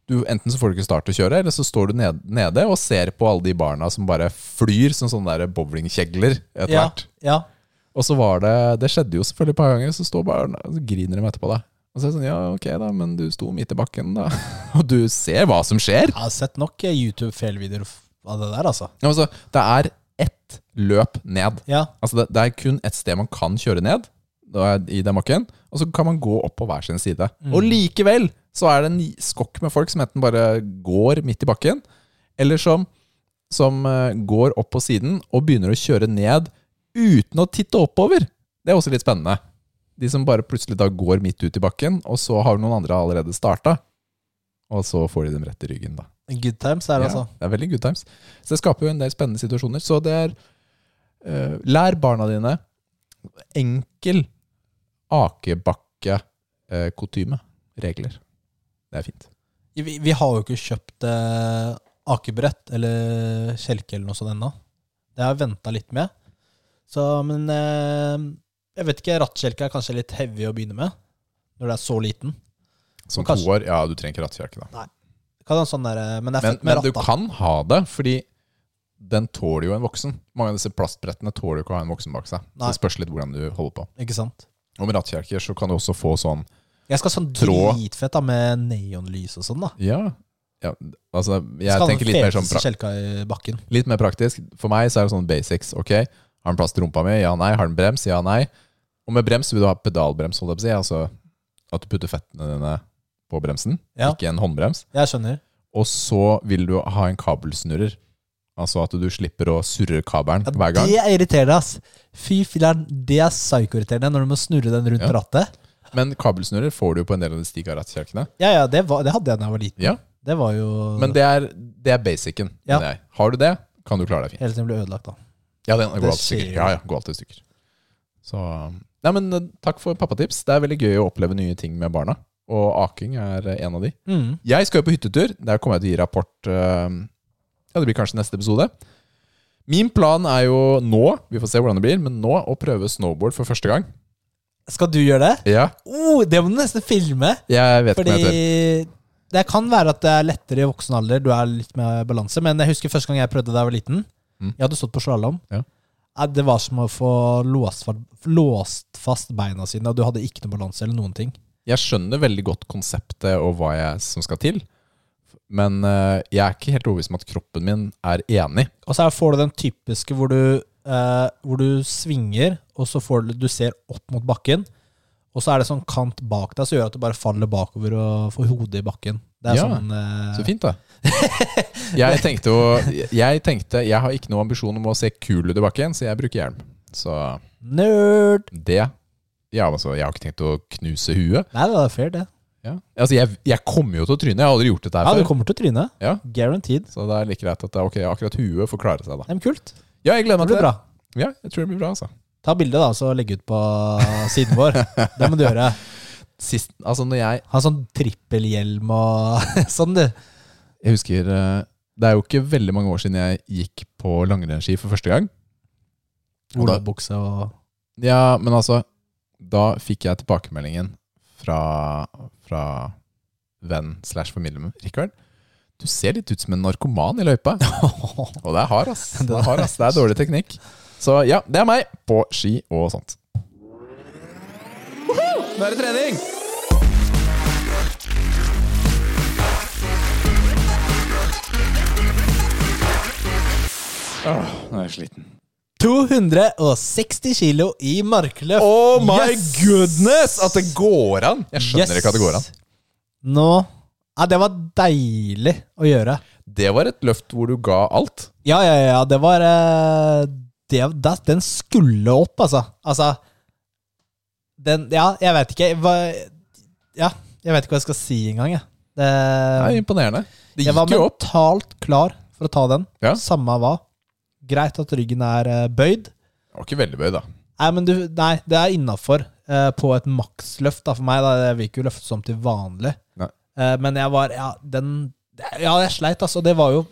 du, Enten så får du ikke start til å kjøre, eller så står du ned, nede og ser på alle de barna som bare flyr som sånne der bowlingkjegler etter Ja, hvert. ja. Og så var det Det skjedde jo selvfølgelig et par ganger, så står barna og griner de etterpå da Og så er det sånn, ja, ok da, men du sto midt i bakken, da. [laughs] Og du ser hva som skjer. Jeg har sett nok eh, YouTube-feilvideoer av det der, altså. Ja, Altså, det er ett løp ned. Ja. Altså det, det er kun ett sted man kan kjøre ned i den bakken, og så kan man gå opp på hver sin side. Mm. Og likevel så er det en skokk med folk som enten bare går midt i bakken, eller som, som eh, går opp på siden og begynner å kjøre ned uten å titte oppover. Det er også litt spennende. De som bare plutselig da går midt ut i bakken, og så har noen andre allerede starta. Og så får de dem rett i ryggen, da. Good times er det, altså. Ja, det er veldig good times. Så det skaper jo en del spennende situasjoner. Så det er uh, Lær barna dine enkel akebakke-kutyme. Regler. Det er fint. Vi, vi har jo ikke kjøpt eh, akebrett eller kjelke eller noe sånt ennå. Det har jeg venta litt med. Så, men eh, jeg vet ikke, rattkjelke er kanskje litt heavy å begynne med. Når det er så liten. Som kanskje- to år, ja, du trenger ikke rattkjelke, da. Nei. Sånn der, eh, men det Men, men du kan ha det, fordi den tåler jo en voksen. Mange av disse plastbrettene tåler jo ikke å ha en voksen bak seg. Nei. det spørs litt hvordan du holder på. Ikke sant? Og med rattkjelker så kan du også få sånn Jeg skal ha sånn Tråd. dritfett da, med neonlys og sånn, da. Ja, ja altså Jeg skal tenker litt mer sånn pra kjelka i bakken. Litt mer praktisk. For meg så er det sånn basics. Ok, Har den plass til rumpa mi? Ja, nei. Har den brems? Ja, nei. Og med brems vil du ha pedalbrems, holdt jeg på å si. Altså at du putter fettene dine på bremsen, Ja. ikke en håndbrems. Jeg skjønner. Og så vil du ha en kabelsnurrer. Altså at du slipper å surre kabelen Ja, hver gang. Det er irriterende, ass. Fy filler'n, det er psyko-irriterende når du må snurre den rundt Ja. rattet. Men kabelsnurrer får du jo på en del av de Stig Arat-kjelkene. Ja, ja, det, var, det hadde jeg da jeg var liten. Ja. Det var jo Men det er, det er basicen. Ja. mener jeg. Har du det, kan du klare deg fint. Hele tiden ble ødelagt, da. Ja, den går alltid i stykker. Ja, ja, går alltid i stykker. Så Nei, men eh, takk for pappatips. Det er veldig gøy å oppleve nye ting med barna. Og aking er eh, en av de. Mm. Jeg skal jo på hyttetur. Der kommer jeg til å gi rapport eh, Ja, det blir kanskje neste episode. Min plan er jo nå, vi får se hvordan det blir, men nå å prøve snowboard for første gang. Skal du gjøre det? Ja, Oh, det må du nesten filme. jeg vet Fordi jeg det kan være at det er lettere i voksen alder. Du er litt med balanse. Men jeg husker første gang jeg prøvde da jeg var liten. Mm. Jeg hadde stått på slalåm. Ja. Det var som å få låst, låst fast beina sine, og du hadde ikke noe balanse eller noen ting. Jeg skjønner veldig godt konseptet og hva jeg som skal til. Men eh, jeg er ikke helt overbevist om at kroppen min er enig. Og så får du den typiske hvor du, eh, hvor du svinger, og så får du, du ser opp mot bakken. Og så er det sånn kant bak deg som gjør at du bare faller bakover og får hodet i bakken. Det er Ja, sånn eh, Så fint, da. [laughs] Jeg tenkte jo Jeg tenkte Jeg har ikke noen ambisjon om å se kul ut i bakken, så jeg bruker hjelm. Så Nerd! det Ja, altså, jeg har ikke tenkt å knuse huet. Nei, det er fair, det. Ja. Altså, jeg, jeg kommer jo til å tryne. Jeg har aldri gjort dette her Ja, du kommer til å tryne. Ja. Guaranteed. Så det er like greit at det er ok, akkurat huet får klare seg, da. Det men kult. Ja, jeg gleder meg til blir det. bra. Ja, jeg tror det blir bra, altså. Ta bilde, da, så legge ut på siden vår. Det må du gjøre. [laughs] Sist, altså når jeg Ha sånn trippelhjelm og [laughs] sånn, du. Jeg husker eh, Det er jo ikke veldig mange år siden jeg gikk på langrennsski for første gang. Olabukse og Ja, men altså Da fikk jeg tilbakemeldingen fra, fra venn slash med Rikard. Du ser litt ut som en narkoman i løypa. [laughs] Og det er hard, ass. Det er, hard, ass. Det er dårlig teknikk. Så ja, det er meg på ski og sånt. Nå er det trening! Åh, nå er jeg sliten. 260 kilo i markløft. Oh my Yes! goodness! At det går an! Jeg skjønner Yes! ikke at det går an. Nå Ja, det var deilig å gjøre. Det var et løft hvor du ga alt. Ja, ja, ja. Det var eh, det, det, Den skulle opp, altså. Altså, den Ja, jeg vet ikke. Hva, ja, jeg vet ikke hva jeg skal si engang, jeg. Det, Det er imponerende. Det jeg var gikk jo opp. mentalt klar for å ta den. Ja. Samme hva. Greit at ryggen er eh, bøyd. Det var ikke veldig bøyd, da. Nei, men du, nei, det er innafor på et maksløft da, for meg. Da. Jeg vil ikke løfte som til vanlig. Eh, men jeg var Ja, den Ja, jeg sleit, altså. Det var jo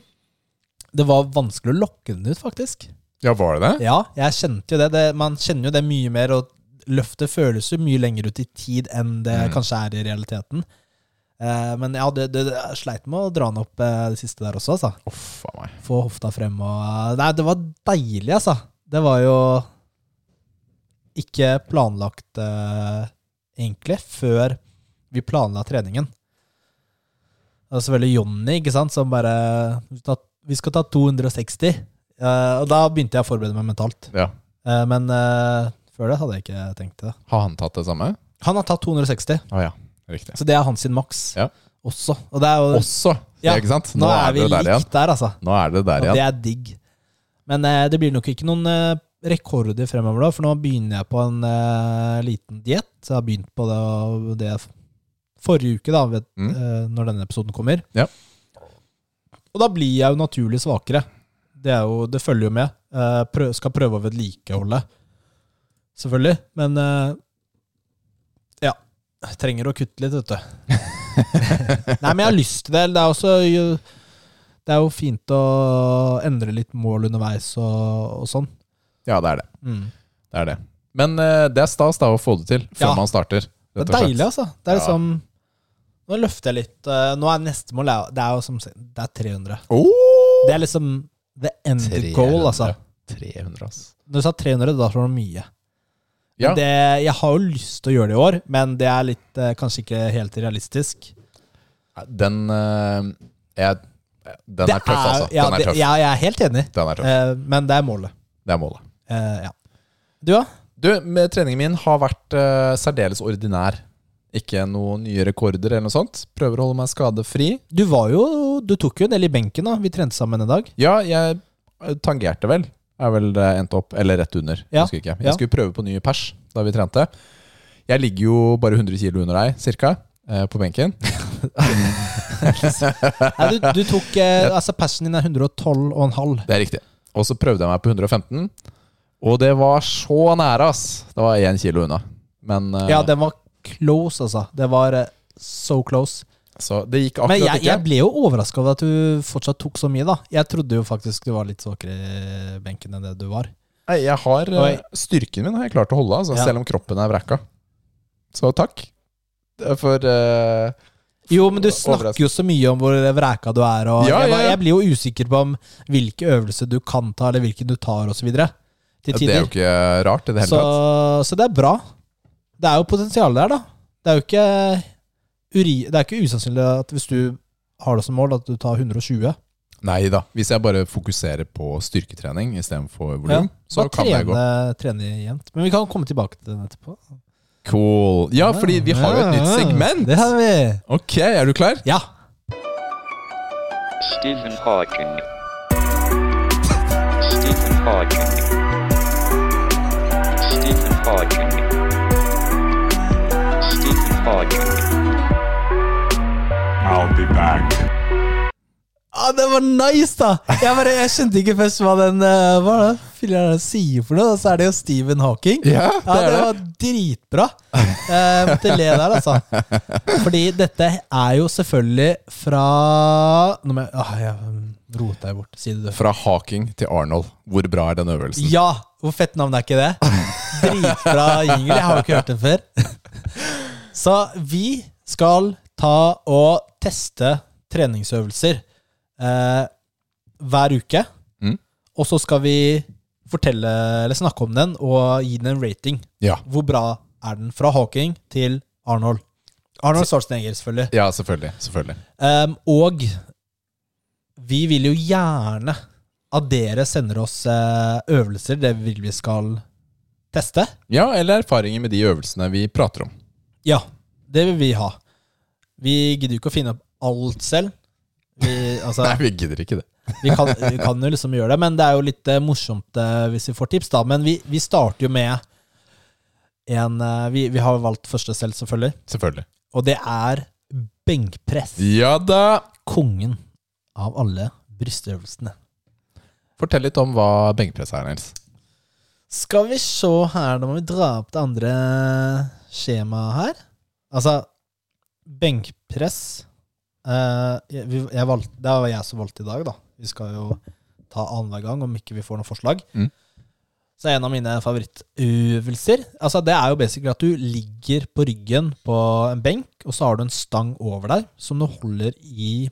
Det var vanskelig å lokke den ut, faktisk. Ja, var det det? Ja, jeg kjente jo det. det. Man kjenner jo det mye mer, og løftet føles jo mye lenger ut i tid enn det Mm. kanskje er i realiteten. Eh, men ja, det, det, jeg sleit med å dra den opp eh, det siste der også, altså. Uff a meg. Få hofta frem og Nei, det var deilig, altså. Det var jo ikke planlagt, eh, egentlig, før vi planla treningen. Det var selvfølgelig Jonny, ikke sant, som bare vi skal ta 260. Eh, og da begynte jeg å forberede meg mentalt. Ja. Eh, men eh, før det hadde jeg ikke tenkt det. Har han tatt det samme? Han har tatt 260, Oh, ja. Riktig. så det er hans sin maks Ja. også. Og det er jo Også, Ja, ikke sant? Nå, er vi det der igjen. likt der, altså. Nå er det der Og igjen. det er digg. Men eh, det blir nok ikke noen eh, rekorder fremover, da, for nå begynner jeg på en eh, liten diett. Jeg har begynt på det, det forrige uke, da, vet, Mm. når denne episoden kommer. Ja. Og da blir jeg jo naturlig svakere. Det, er jo, det følger jo med. Eh, prøv, skal prøve å vedlikeholde, selvfølgelig. Men eh, ja. Trenger å kutte litt, vet du. [laughs] Nei, men jeg har lyst til det. Det er også det er jo fint å endre litt mål underveis og, og sånn. Ja, det er det. Mm. Det er det. Men eh, det er stas da å få det til før Ja. man starter. Det er deilig, altså. Det er Ja. liksom Nå løfter jeg litt. eh, Nå er neste mål Det er jo som Det er 300. Oh! Det er liksom the end 300. goal, altså. 300, ass. Når du sa 300, da slår du mye. Ja, det, jeg har jo lyst til å gjøre det i år, men det er litt, eh, kanskje ikke helt realistisk. den eh, jeg, Den Det er tøff, altså. Ja, Den er tøff. ja, jeg er helt enig, Den er tøff. eh, men det er målet. Det er målet. Eh, ja. Du, da? Du, treningen min har vært uh, særdeles ordinær. Ikke noen nye rekorder eller noe sånt. Prøver å holde meg skadefri. Du var jo Du tok jo en del i benken, da. Vi trente sammen en dag. Ja, jeg eh, tangerte vel. Er vel det endt opp. Eller rett under. Ja, Jeg, ja. Jeg skulle prøve på ny pers da vi trente. Jeg ligger jo bare 100 kilo under deg, cirka, eh, på benken. [laughs] [laughs] Nei, du, du tok eh, Altså, persen din er 112,5. Det er riktig. Og så prøvde jeg meg på 115, og det var så nære, ass. Det var én kilo unna. Men Ja, den var close, altså. Det var eh, so close. Så det gikk akkurat Men jeg, jeg ble jo overraska over at du fortsatt tok så mye, da. Jeg trodde jo faktisk du var litt svakere i benken enn det du var. Nei, jeg har eh, Oi. Styrken min har jeg klart å holde, altså, Ja. selv om kroppen er vraka. Så takk. For uh, Jo, men du snakker jo så mye om hvor vreka du er, og Ja, jeg, jeg blir jo usikker på om hvilke øvelser du kan ta, eller hvilke du tar, osv. Det er jo ikke rart i det hele Så, tatt. så det er bra. Det er jo potensial der, da. Det er jo ikke uri, Det er ikke usannsynlig at hvis du har det som mål, at du tar 120. Nei da. Hvis jeg bare fokuserer på styrketrening istedenfor Ja. volum, så Bare kan det gå. trene, trene jevnt. Men vi kan komme tilbake til den etterpå. Cool. Ja, fordi vi har jo et nytt segment. Det har vi. Ok, er du klar? Ja. Stephen Hawking. Stephen Hawking. Stephen Hawking. I'll be back. Ah, det var nice, da! Jeg, bare, jeg skjønte ikke først hva den uh, Hva er det sier for noe. Og så er det jo Stephen Hawking. Ja, det Ja, det er det. var dritbra. Jeg måtte le der, altså. Fordi dette er jo selvfølgelig fra Nå må jeg ah, Jeg rota jeg bort. Si det, du. Fra Hawking til Arnold. Hvor bra er den øvelsen? Ja! Hvor fett navn er ikke det? Dritbra jingle. Jeg har jo ikke hørt den før. Så vi skal ta og teste treningsøvelser eh, hver uke. Mm. Og så skal vi fortelle, eller snakke om den og gi den en rating. Ja. Hvor bra er den fra Hawking til Arnold? Arnold Schwarzenegger, selvfølgelig. ja, selvfølgelig. selvfølgelig. Um, og vi vil jo gjerne at dere sender oss eh, øvelser det vil vi skal teste. Ja, eller erfaringer med de øvelsene vi prater om. Ja, det vil vi ha. Vi gidder jo ikke å finne opp alt selv. Vi, altså, [laughs] Nei, vi gidder ikke det. vi, kan, vi kan jo liksom gjøre det, men det er jo litt eh, morsomt eh, hvis vi får tips, da. Men vi, vi starter jo med en eh, vi, vi har valgt første selv, selvfølgelig. Selvfølgelig. Og det er benkpress. Ja da! Kongen av alle brystøvelsene. Fortell litt om hva benkpress er, Nils. Skal vi se her, da må vi dra opp det andre skjemaet her. Altså, benkpress eh, jeg, jeg valgte, Det var jeg som valgte i dag, da. Vi skal jo ta annenhver gang om ikke vi får noe forslag. Mm. Så en av mine favorittøvelser Altså Det er jo basically at du ligger på ryggen på en benk, og så har du en stang over deg som du holder i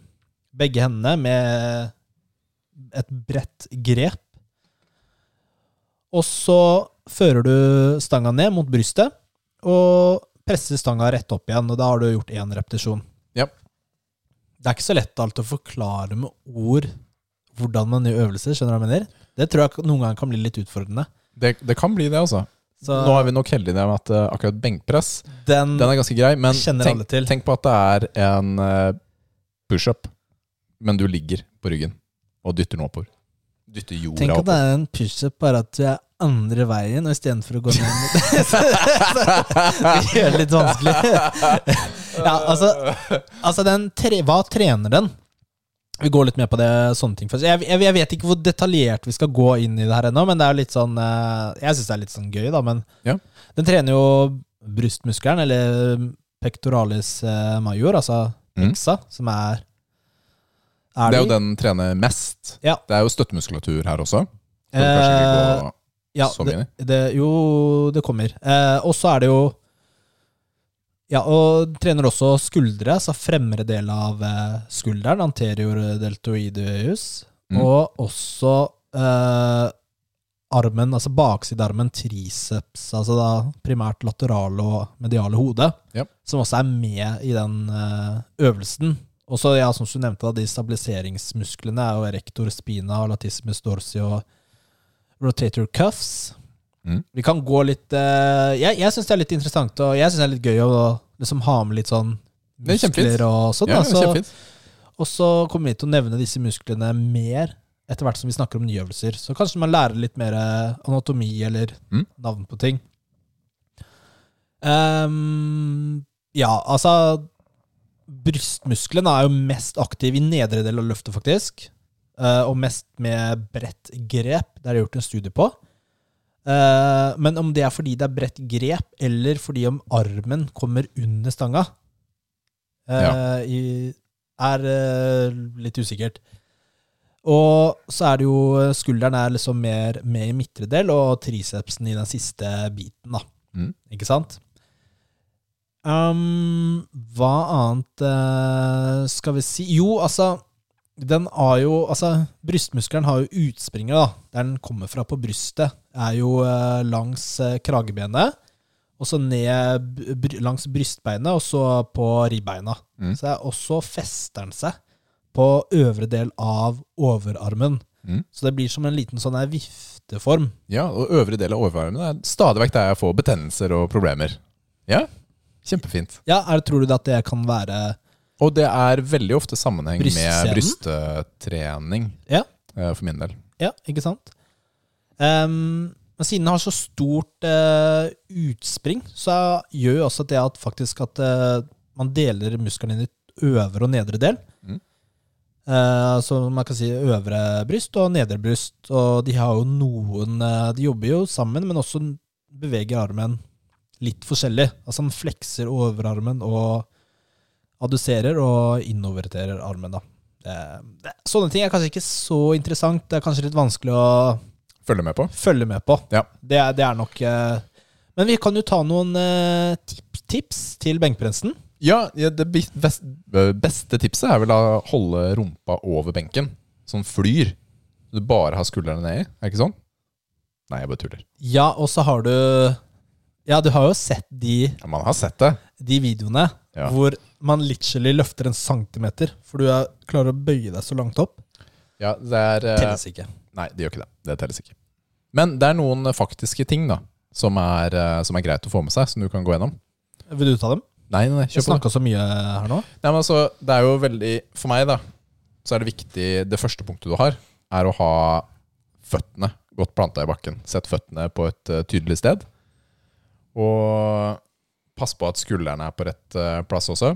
begge hendene med et bredt grep. Og så fører du stanga ned mot brystet, og presser stanga rett opp igjen. Og da har du gjort én repetisjon. Ja. Det er ikke så lett alt å forklare med ord hvordan man gjør øvelser. skjønner du hva jeg mener? Det tror jeg noen ganger kan bli litt utfordrende. Det, det kan bli det, altså. Så Nå er vi nok heldige med at uh, akkurat benkpress den, Den er ganske grei, men tenk, tenk på at det er en uh, pushup, men du ligger på ryggen og dytter den oppover. Dytter jorda Tenk at det er en pushup, bare at du er andre veien, og istedenfor å gå ned mot Det [laughs] gjør det litt vanskelig. [laughs] ja, altså, altså den tre, Hva trener den? Vi går litt mer på det, sånne ting først. Jeg, jeg, jeg vet ikke hvor detaljert vi skal gå inn i det her ennå, men det er litt sånn eh, Jeg syns det er litt sånn gøy, da. Men Ja. den trener jo brystmuskelen, eller pectoralis eh, major, altså Mm. som er er Det er jo den trener mest. Ja. Det er jo støttemuskulatur her også. Eh, Ja, det, det, jo, det kommer. Eh, og så er det jo Ja, og trener også skuldre, altså fremre del av eh, skulderen, anterior deltoideus, Mm. og også eh, armen, altså baksidearmen, triceps, altså da primært laterale og mediale hode, Ja. som også er med i den eh, øvelsen. Og så, ja, som du nevnte, da, de stabiliseringsmusklene er jo erector spina, latissimus dorsi og rotator cuffs. Mm. Vi kan gå litt uh, Jeg, jeg syns det er litt interessant, og jeg syns det er litt gøy å liksom ha med litt sånn er muskler og sånn. Ja. Så- og så kommer vi til å nevne disse musklene mer etter hvert som vi snakker om nye øvelser. Så kanskje man lærer litt mer eh, anatomi eller Mm. navn på ting. Um, ja, altså Brystmuskelen er jo mest aktiv i nedre del av løftet, faktisk. Eh, og mest med bredt grep. Det er det gjort en studie på. Eh, men om det er fordi det er bredt grep, eller fordi om armen kommer under stanga, eh, i, er litt usikkert. Og så er det jo Skulderen er liksom mer med i midtre del, og tricepsen i den siste biten, da. Mm. Ikke sant? Um, hva annet skal vi si? Jo, altså Den har jo Altså, brystmuskelen har jo utspringet, da. Der den kommer fra på brystet, er jo eh, langs eh, kragebenet. Og så ned br langs brystbeinet, og så på ribbeina. Mm. Så også fester den seg på øvre del av overarmen. Mm. Så det blir som en liten sånn her vifteform. Ja, og øvre del av overarmen er stadig vekk der jeg får betennelser og problemer. Ja, kjempefint. Ja, er, Tror du at det kan være Og det er veldig ofte sammenheng med brysttrening, Ja. eh, for min del. Ja, ikke sant? Um, men siden den har så stort uh, utspring, så gjør jo også det at faktisk at uh, man deler muskelen inn i øvre og nedre del. Mm. Uh, så man kan si øvre bryst og nedre bryst. Og de har jo noen De jobber jo sammen, men også beveger armen litt forskjellig. Altså man flekser overarmen og adduserer og innoverterer armen, da. Det, sånne ting er kanskje ikke så interessant. Det er kanskje litt vanskelig å Følge med på. følge med på. Ja. Det, er- det er nok eh, Men vi kan jo ta noen eh, tip, tips til benkprensen. Ja, ja det best, beste tipset er vel å holde rumpa over benken. Sånn flyr. Du bare har skuldrene nedi. Er det ikke sånn? Nei, jeg bare tuller. Ja, og så har du Ja, du har jo sett de, Ja, man har sett det. de videoene Ja. hvor man literally løfter en centimeter, for du er, klarer å bøye deg så langt opp. Ja, det er eh, Telles ikke. Nei, det gjør ikke det. Det telles ikke. Men det er noen faktiske ting da som er, eh, som er greit å få med seg, som du kan gå gjennom. Vil du ta dem? Nei, nei, kjør på. snakka så mye her nå. Nei, men altså, det er jo veldig For meg, da, så er det viktig Det første punktet du har, er å ha føttene godt planta i bakken. Sett føttene på et eh, tydelig sted. Og pass på at skuldrene er på rett plass også.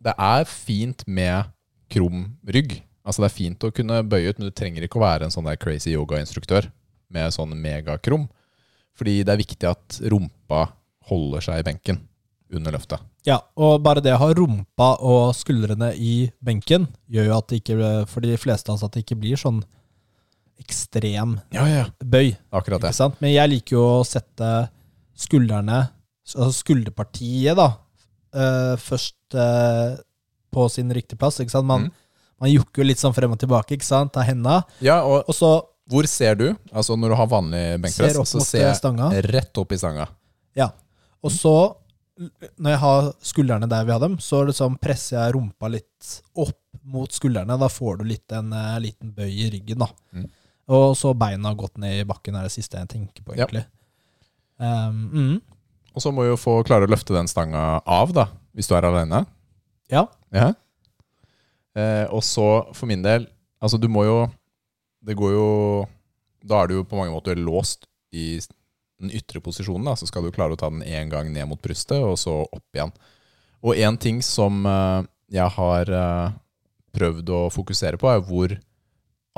Det er fint med krum rygg. Altså Det er fint å kunne bøye ut, men du trenger ikke å være en sånn der crazy yoga-instruktør med sånn megakrum. Fordi det er viktig at rumpa holder seg i benken under løftet. Ja, og bare det å ha rumpa og skuldrene i benken gjør jo at det ikke, for de fleste av oss, at det ikke blir sånn ekstrem Ja, ja. bøy. Akkurat det. Sant? Men jeg liker jo å sette skuldrene, altså skulderpartiet, da, eh, først eh, på sin riktige plass. Ikke sant? Man, Mm. man jukker litt sånn frem og tilbake, ikke sant? Av henda. Ja, og Og så hvor ser du? Altså Når du har vanlig benkpress, ser så ser jeg stanga. rett opp i stanga. Ja. Og så, når jeg har skuldrene der vi har dem, så liksom presser jeg rumpa litt opp mot skuldrene. Da får du litt en uh, liten bøy i ryggen, da. Mm. Og så beina gått ned i bakken er det siste jeg tenker på, Ja. Um, mm. Og så må jo få klare å løfte den stanga av, da, hvis du er alene. Ja. Ja. Eh, og så, for min del Altså, du må jo Det går jo Da er du jo på mange måter låst i den ytre posisjonen. Da. Så skal du klare å ta den én gang ned mot brystet, og så opp igjen. Og én ting som eh, jeg har eh, prøvd å fokusere på, er hvor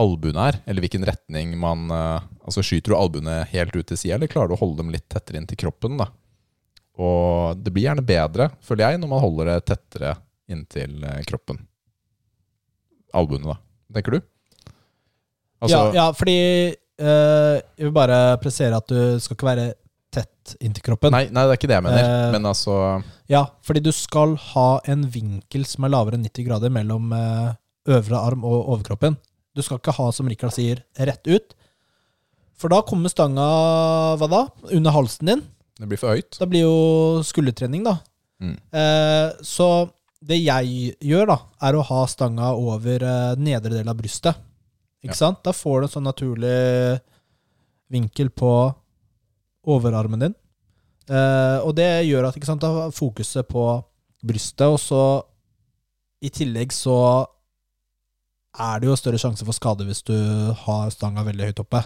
albuen er, eller hvilken retning man eh, Altså Skyter du albuene helt ut til sida, eller klarer du å holde dem litt tettere inn til kroppen? da? Og det blir gjerne bedre, føler jeg, når man holder det tettere inntil eh, kroppen. Albuene, da. Tenker du? Altså, ja, ja, fordi øh, Jeg vil bare presisere at du skal ikke være tett inntil kroppen. Nei, nei, det er ikke det jeg mener. Eh, Men altså Ja, fordi du skal ha en vinkel som er lavere enn 90 grader mellom øh, øvre arm og overkroppen. Du skal ikke ha, som Rikard sier, rett ut. For da kommer stanga hva da? Under halsen din. Det blir for høyt. Det blir jo skuldertrening, da. Mm. Eh, så det jeg gjør, da, er å ha stanga over eh, nedre del av brystet. Ikke Ja. sant? Da får du en sånn naturlig vinkel på overarmen din. Eh, og det gjør at ikke sant, da fokuset på brystet, og så i tillegg så er det jo større sjanse for skade hvis du har stanga veldig høyt oppe.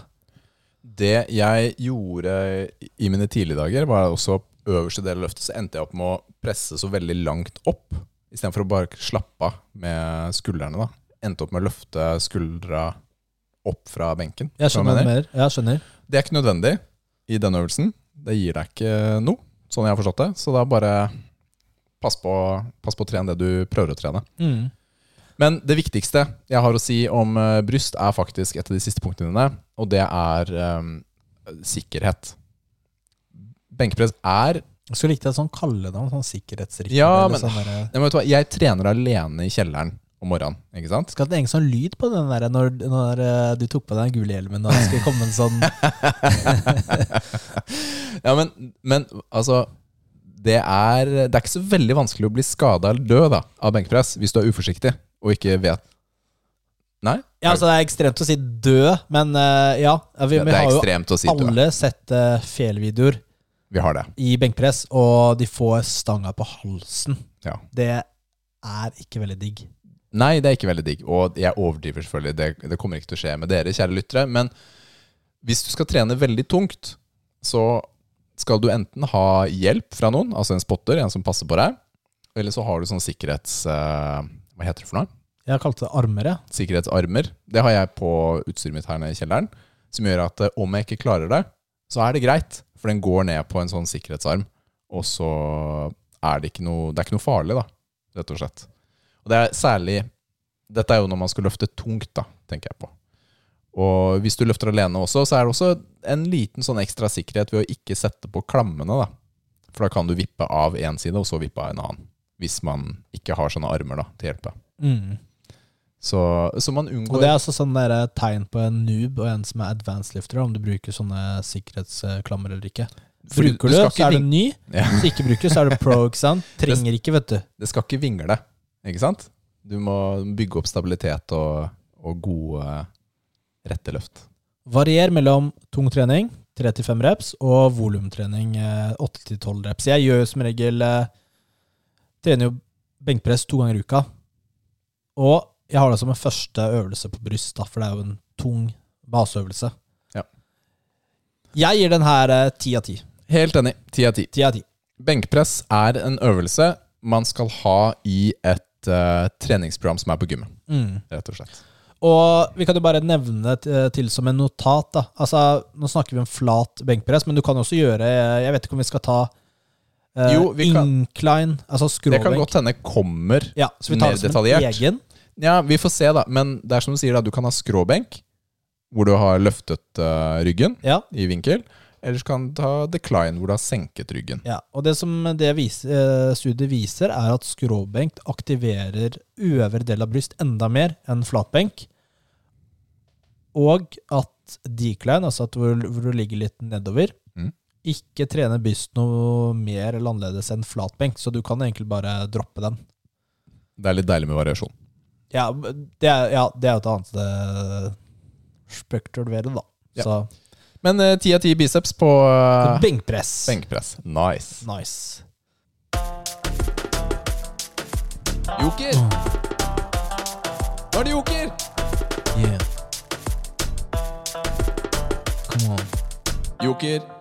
Det jeg gjorde i mine tidlige dager, var også øverste del av løftet, så endte jeg opp med å presse så veldig langt opp, istedenfor å bare slappe av med skuldrene. da. Endte opp med å løfte skuldra opp fra benken. Jeg Skjønner jeg mer. Jeg skjønner. Det er ikke nødvendig i denne øvelsen. Det gir deg ikke noe, sånn jeg har forstått det. Så da bare pass på, pass på å trene det du prøver å trene. Mm. Men det viktigste jeg har å si om uh, bryst, er faktisk et av de siste punktene dine, og det er um, sikkerhet. Benkepress er Jeg skulle likt et sånn kallenavn, sånn sikkerhetsriktig. Ja, men- sånn der, men hva, Jeg trener alene i kjelleren om morgenen. ikke sant? Skal det en sånn lyd på den der når, når eh, du tok på deg den gule hjelmen, og det skulle komme en sånn [laughs] Ja, men, men altså det er, det er ikke så veldig vanskelig å bli skada eller dø da, av benkepress hvis du er uforsiktig og ikke vet Nei? Ja, altså Det er ekstremt å si død, men uh, ja. vi, vi har jo si alle sett uh, felvideoer Vi har det. i benkpress, og de får stanga på halsen. Ja. Det er ikke veldig digg. Nei, det er ikke veldig digg. Og jeg overdriver selvfølgelig. Det, det kommer ikke til å skje med dere, kjære lyttere. Men hvis du skal trene veldig tungt, så skal du enten ha hjelp fra noen, altså en spotter, en som passer på deg, eller så har du sånn sikkerhets... eh, hva heter det for noe? Jeg har kalt det armer, jeg. Sikkerhetsarmer. Det har jeg på utstyret mitt her nede i kjelleren. Som gjør at eh, om jeg ikke klarer det, så er det greit. For den går ned på en sånn sikkerhetsarm. Og så er det ikke noe Det er ikke noe farlig, da. Rett og slett. Og det er særlig Dette er jo når man skal løfte tungt, da, tenker jeg på. Og hvis du løfter alene også, så er det også en liten sånn ekstra sikkerhet ved å ikke sette på klammene, da. For da kan du vippe av én side, og så vippe av en annen. Hvis man ikke har sånne armer da, til å hjelpe. Mm. Så, så man unngår Og det er altså sånn eh, tegn på en noob og en som er advanced lifter, om du bruker sånne sikkerhetsklammer eller ikke. Bruker du, du så er du ny. [laughs] Ja. Hvis du ikke bruker, så er du pro. ikke sant? [laughs] Trenger ikke, vet du. Det skal ikke vingle, ikke sant? Du må bygge opp stabilitet og, og gode rette løft. Varier mellom tung trening, 3-5 reps, og volumtrening, eh, 8-12 reps. Jeg gjør jo som regel eh, Trener jo benkpress to ganger i uka. Og jeg har det som en første øvelse på bryst, da, for det er jo en tung baseøvelse. Ja. Jeg gir den her eh, ti av ti. Helt enig. Ti av ti. Benkpress er en øvelse man skal ha i et uh, treningsprogram som er på gymmet, Mm. rett og slett. Og vi kan jo bare nevne t- til som en notat. da Altså, Nå snakker vi om flat benkpress, men du kan også gjøre Jeg vet ikke om vi skal ta eh, Jo, incline, altså Det kan godt hende kommer Ja, så vi tar mer det som en detaljert. egen. Ja, vi får se, da. Men det er som du sier, da. Du kan ha skråbenk, hvor du har løftet uh, ryggen Ja, i vinkel. Eller så kan du ta decline, hvor du har senket ryggen. ja. Og det som det vis, eh, studiet viser, er at skråbenk aktiverer øvre del av bryst enda mer enn flatbenk. Og at decline, altså at hvor, hvor du ligger litt nedover. Ikke trene byst noe mer eller annerledes enn flatbenk. Så du kan egentlig bare droppe den. Det er litt deilig med variasjon. Ja, det er, ja, det er et annet uh, spekter ved det, da. Ja. Så Men eh, ti av ti biceps på uh, benkpress. benkpress. Nice. Nice. Joker! Nå er det joker! Yeah. Come on. Joker.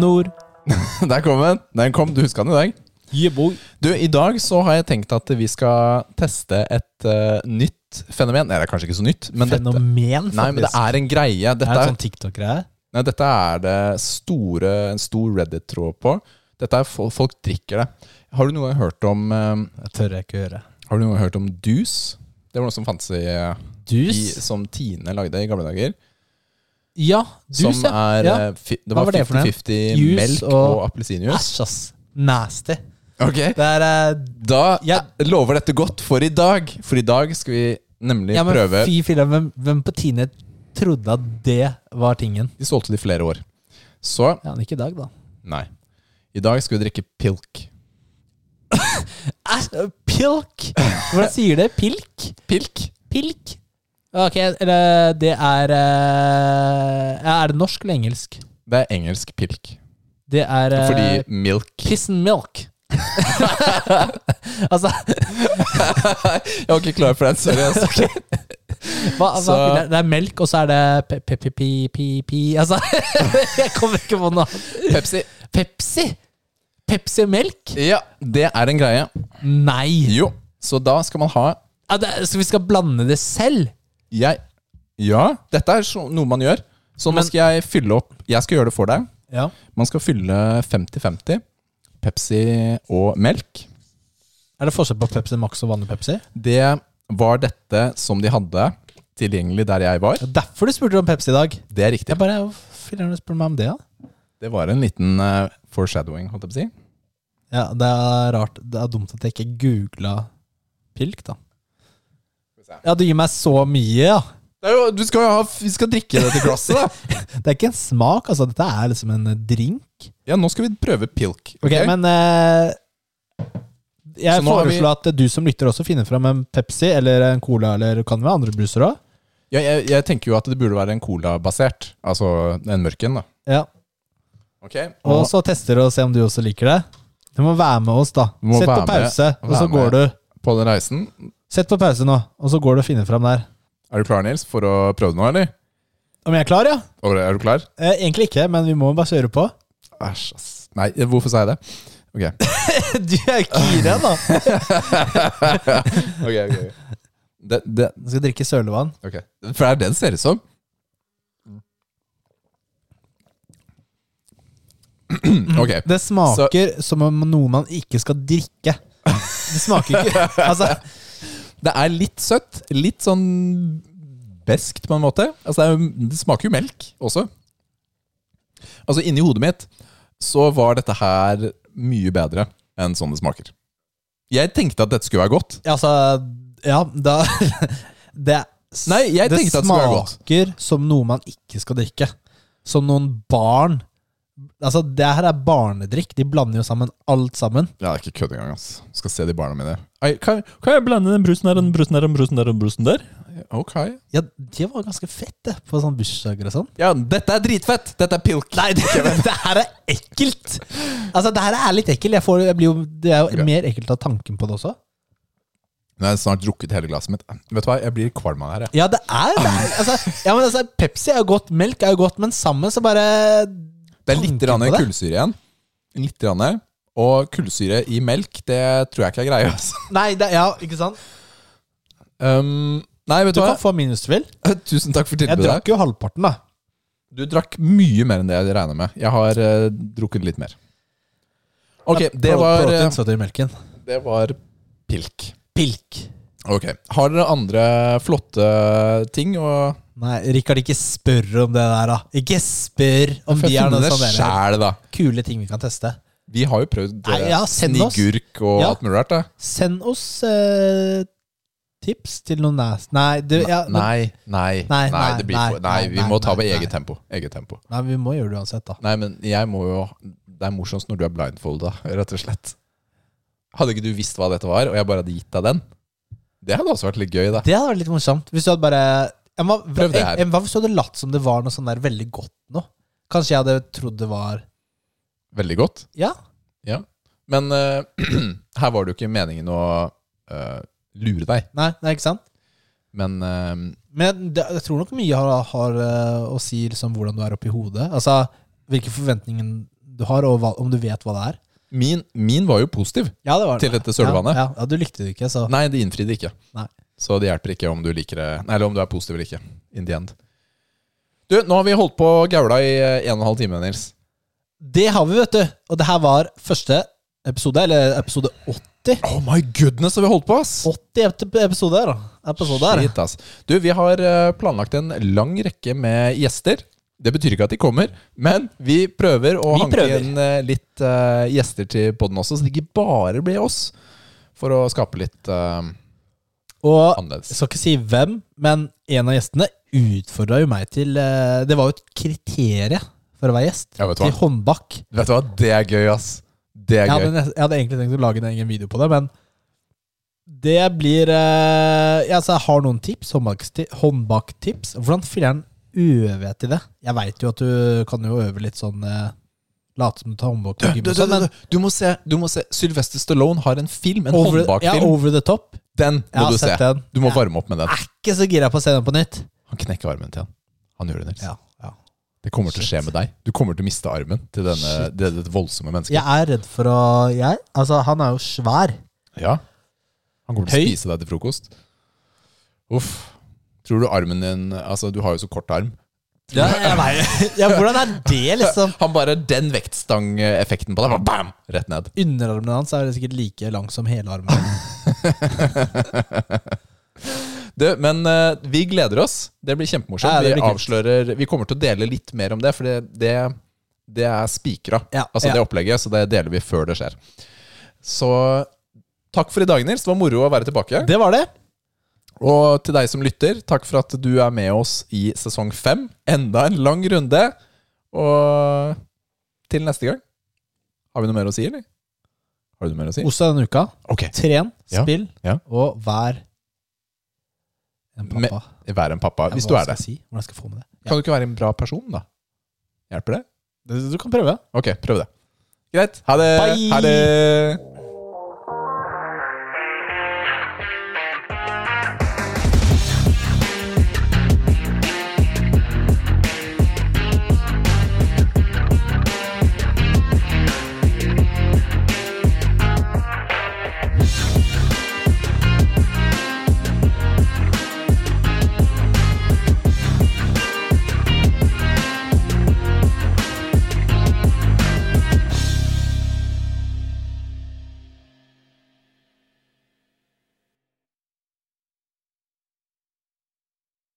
Nord. [laughs] Der kom den. Den kom, Du huska den i dag? Yeah. Du, I dag så har jeg tenkt at vi skal teste et uh, nytt fenomen. Nei, det er kanskje ikke så nytt, men dette, Fenomen, faktisk. nei, men det er en greie. Dette det er, sånn TikTok-greie? nei, dette er det store, en stor Reddit-tråd på. Dette er folk, folk drikker det. Har du gang hørt om eh, Jeg tør jeg ikke gjøre. Har du gang hørt om dus? Det var noe som fantes i, i Dus? Som Tine lagde i gamle dager. Ja, som ja. er ja. eh, fi, Det var var det for noe? 50-50 melk og- og appelsinjuice. Æsj, ass. Nasty. Ok. Det er eh, Da Ja. eh, lover dette godt for i dag. For i dag skal vi nemlig Ja, men prøve fy filler'n, hvem, hvem på Tine trodde at det var tingen? De solgte det i flere år. Så Ja, men ikke i dag, da. nei. I dag skal vi drikke pilk. [laughs] Æsj, pilk! Hvordan sier det? Pilk? Pilk? Pilk? Ok, eller det er eh, Er det norsk eller engelsk? Det er engelsk pilk. Det er eh, Fordi milk Piss and milk. [laughs] altså, Jeg var ikke klar for den. Sorry. Altså. [laughs] hva, altså Så- Det er melk, og så er det pe-pe-pi-pi-pi Altså, [laughs] jeg kommer ikke på noe annet. Pepsi. Pepsi? Pepsi og melk? Ja, det er en greie. Nei. Jo. Så da skal man ha Ja, det, så vi skal blande det selv? Jeg Ja, dette er så, noe man gjør. Så nå Men- skal jeg fylle opp Jeg skal gjøre det for deg. Ja. Man skal fylle 50-50 Pepsi og melk. Er det forskjell på Pepsi Max og vanlig Pepsi? Det var dette som de hadde tilgjengelig der jeg var. Det er derfor du spurte om Pepsi i dag. Det er riktig. Jeg bare, filler'n du spør meg om det, da? Det var en liten eh, foreshadowing, holdt jeg på å si. Ja, det er rart. Det er dumt at jeg ikke googla pilk, da. Ja, du gir meg så mye, ja. Det jo, du skal jo ha, vi skal drikke det til glasset, da. [laughs] Det er ikke en smak, altså. Dette er liksom en eh, drink. Ja, nå skal vi prøve pilk. Ok, okay men eh, Jeg foreslår vi- at du som lytter også finner fram en Pepsi eller en Cola, eller kan det være andre bruser òg? ja, jeg, jeg tenker jo at det burde være en cola-basert. Altså en mørk en, da. Ja. Ok, Og så tester du og ser om du også liker det. Du må være med oss, da. Sett på med- pause, og så går går du. på den reisen Sett på pause nå, og så går du og finner fram der. Er du klar, Nils, for å prøve det nå, eller? Om jeg er klar, ja? Er du klar? Eh, egentlig ikke, men vi må bare kjøre på. Æsj, ass. Nei, hvorfor sa jeg det? Ok. [laughs] du er gira, da. [laughs] ok, ok. Det, det, Du skal drikke sølevann. ok. For det er det det ser ut som. [clears throat] ok. Det smaker som om noe man ikke skal drikke. Det smaker ikke [laughs] Altså, Det er litt søtt. Litt sånn beskt, på en måte. Altså, det, er, det smaker jo melk også. Altså, inni hodet mitt så var dette her mye bedre enn sånn det smaker. Jeg tenkte at dette skulle være godt. altså Ja, da [laughs] Det, Nei, jeg det tenkte at det skulle være godt. smaker som noe man ikke skal drikke. Som noen barn Altså, det her er barnedrikk. De blander jo sammen alt sammen. Ja, det er ikke kødd engang. ass. Skal se de barna mine. Ei, kan, Kan jeg blande den brusen og den brusen der, den brusen der og den brusen der? ok. Ja, de var ganske fette på sånne bursdager og sånn. Ja, dette er dritfett! Dette er pilk. Nei, det, [laughs] det her er ekkelt! Altså, det her er litt ekkelt. Jeg får, jeg blir jo, det er jo Ok. mer ekkelt av tanken på det også. Nå har jeg snart drukket hele glasset mitt. Vet du hva, Jeg blir kvalm av det her. jeg. Ja, det er det. Er, altså, ja, men altså, Pepsi er jo godt, melk er jo godt, men sammen så bare Det er litt rann kullsyre igjen. Litt. Grann. Og kullsyre i melk, det tror jeg ikke er greia. Altså. Nei, det, ja, ikke sant? Um, nei, vet Du hva? du kan få minus du vil. [laughs] Tusen takk for tilbudet. Jeg drakk jo halvparten, da. Du drakk mye mer enn det jeg regner med. Jeg har uh, drukket litt mer. Ok, det var, eh, det var pilk. Pilk. Ok, Har dere andre flotte ting? Og Nei, Rikard, ikke spør om det der, da. Ikke spør om de er noe sånn sjæl, da? kule ting vi kan teste. Vi har jo prøvd Nei, eh, ja, snigurk og Ja. alt mulig rart. da. Send oss eh, tips til noen næs... Nei, du, ja, men- Nei, nei, nei, Nei, det blir for, nei, vi må ta med eget tempo. Eget tempo. nei, vi må gjøre det uansett, da. Nei, men jeg må jo Det er morsomst når du er blindfolda, rett og slett. Hadde ikke du visst hva dette var, og jeg bare hadde gitt deg den? Det hadde også vært litt gøy, da. Det hadde vært litt morsomt. Hvis du hadde bare Prøv det Hva hvis du hadde latt som det var noe sånn der veldig godt noe? Kanskje jeg hadde trodd det var Veldig godt. Ja. ja. Men uh, [clears throat] her var det jo ikke meningen å uh, lure deg. Nei, nei ikke sant? Men uh, Men det, jeg tror nok mye har, har å si liksom, hvordan du er oppi hodet. Altså hvilke forventninger du har, og hva, om du vet hva det er. Min, min var jo positiv. Ja, det var Til dette sølvvannet. Ja, ja, du likte det ikke, så Nei, det innfridde ikke. Nei. Så det hjelper ikke om du liker det Nei, eller om du er positiv eller ikke. In the end. Du, nå har vi holdt på gaula i eh, en og en halv time, Nils. Det har vi, vet du. Og det her var første episode, eller episode 80. Oh my goodness, har vi holdt på, ass! 80 episoder. Episoder. Shit, ass. Du, vi har eh, planlagt en lang rekke med gjester. Det betyr ikke at de kommer, men vi prøver å Vi hanke prøver. inn eh, litt uh, gjester til podden også, så det ikke bare blir oss. For å skape litt uh, Og jeg skal ikke si hvem, men en av gjestene utfordra jo meg til uh, Det var jo et kriterium for å være gjest. Ja, vet du hva? til håndbak. Vet du hva, det er gøy, ass. Det er Jeg gøy. Hadde, jeg hadde egentlig tenkt å lage en egen video på det, men det blir uh, altså, Jeg har noen tips. Håndbaktips. Hvordan filler'n øver jeg til det? Jeg veit jo at du kan jo øve litt sånn eh, Late som du tar håndbak Du, på du, og du, sånn, men du, du må se, du må se Sylvester Stallone har en film, en over, ja, håndbakfilm. over the top. Den Jeg må har du se. sett den. Du må varme opp med den. er ikke så gira på å se den på nytt. Han knekker armen til han. Han gjør det, Nils. Ja, ja. Det kommer til å skje med deg. Du kommer til å miste armen til denne, det, det voldsomme mennesket. Jeg er redd for å jeg, Altså, han er jo svær. Ja. Han kommer til å Høy. spise deg til frokost. Uff. Tror du armen din Altså, du har jo så kort arm. Ja, jeg vet. [laughs] ja, hvordan er det, liksom? [laughs] Han bare Den vektstang-effekten på deg, bare bam! Rett ned. Underarmen hans er sikkert like lang som hele armen. [laughs] Du, men uh, vi gleder oss. Det blir kjempemorsomt. Ja, det vi blir vi avslører Vi kommer til å dele litt mer om det, for det, det, det er spikra. Ja, Altså ja. det opplegget, så det deler vi før det skjer. Så takk for i dag, Nils. Det var moro å være tilbake. Det var det. Og til deg som lytter, takk for at du er med oss i sesong fem. Enda en lang runde. Og til neste gang. Har vi noe mer å si, eller? Har du noe mer å si? Onsdag denne uka. Okay. Tren, Ja, spill ja. og vær en Med- pappa. Vær en pappa, Ja, hvis du er det. Si? Hvordan skal jeg få med det? Kan du ikke være en bra person, da? Hjelper det? Du kan prøve. Ok, prøv det. Greit. Ha det. Bye. Ha det.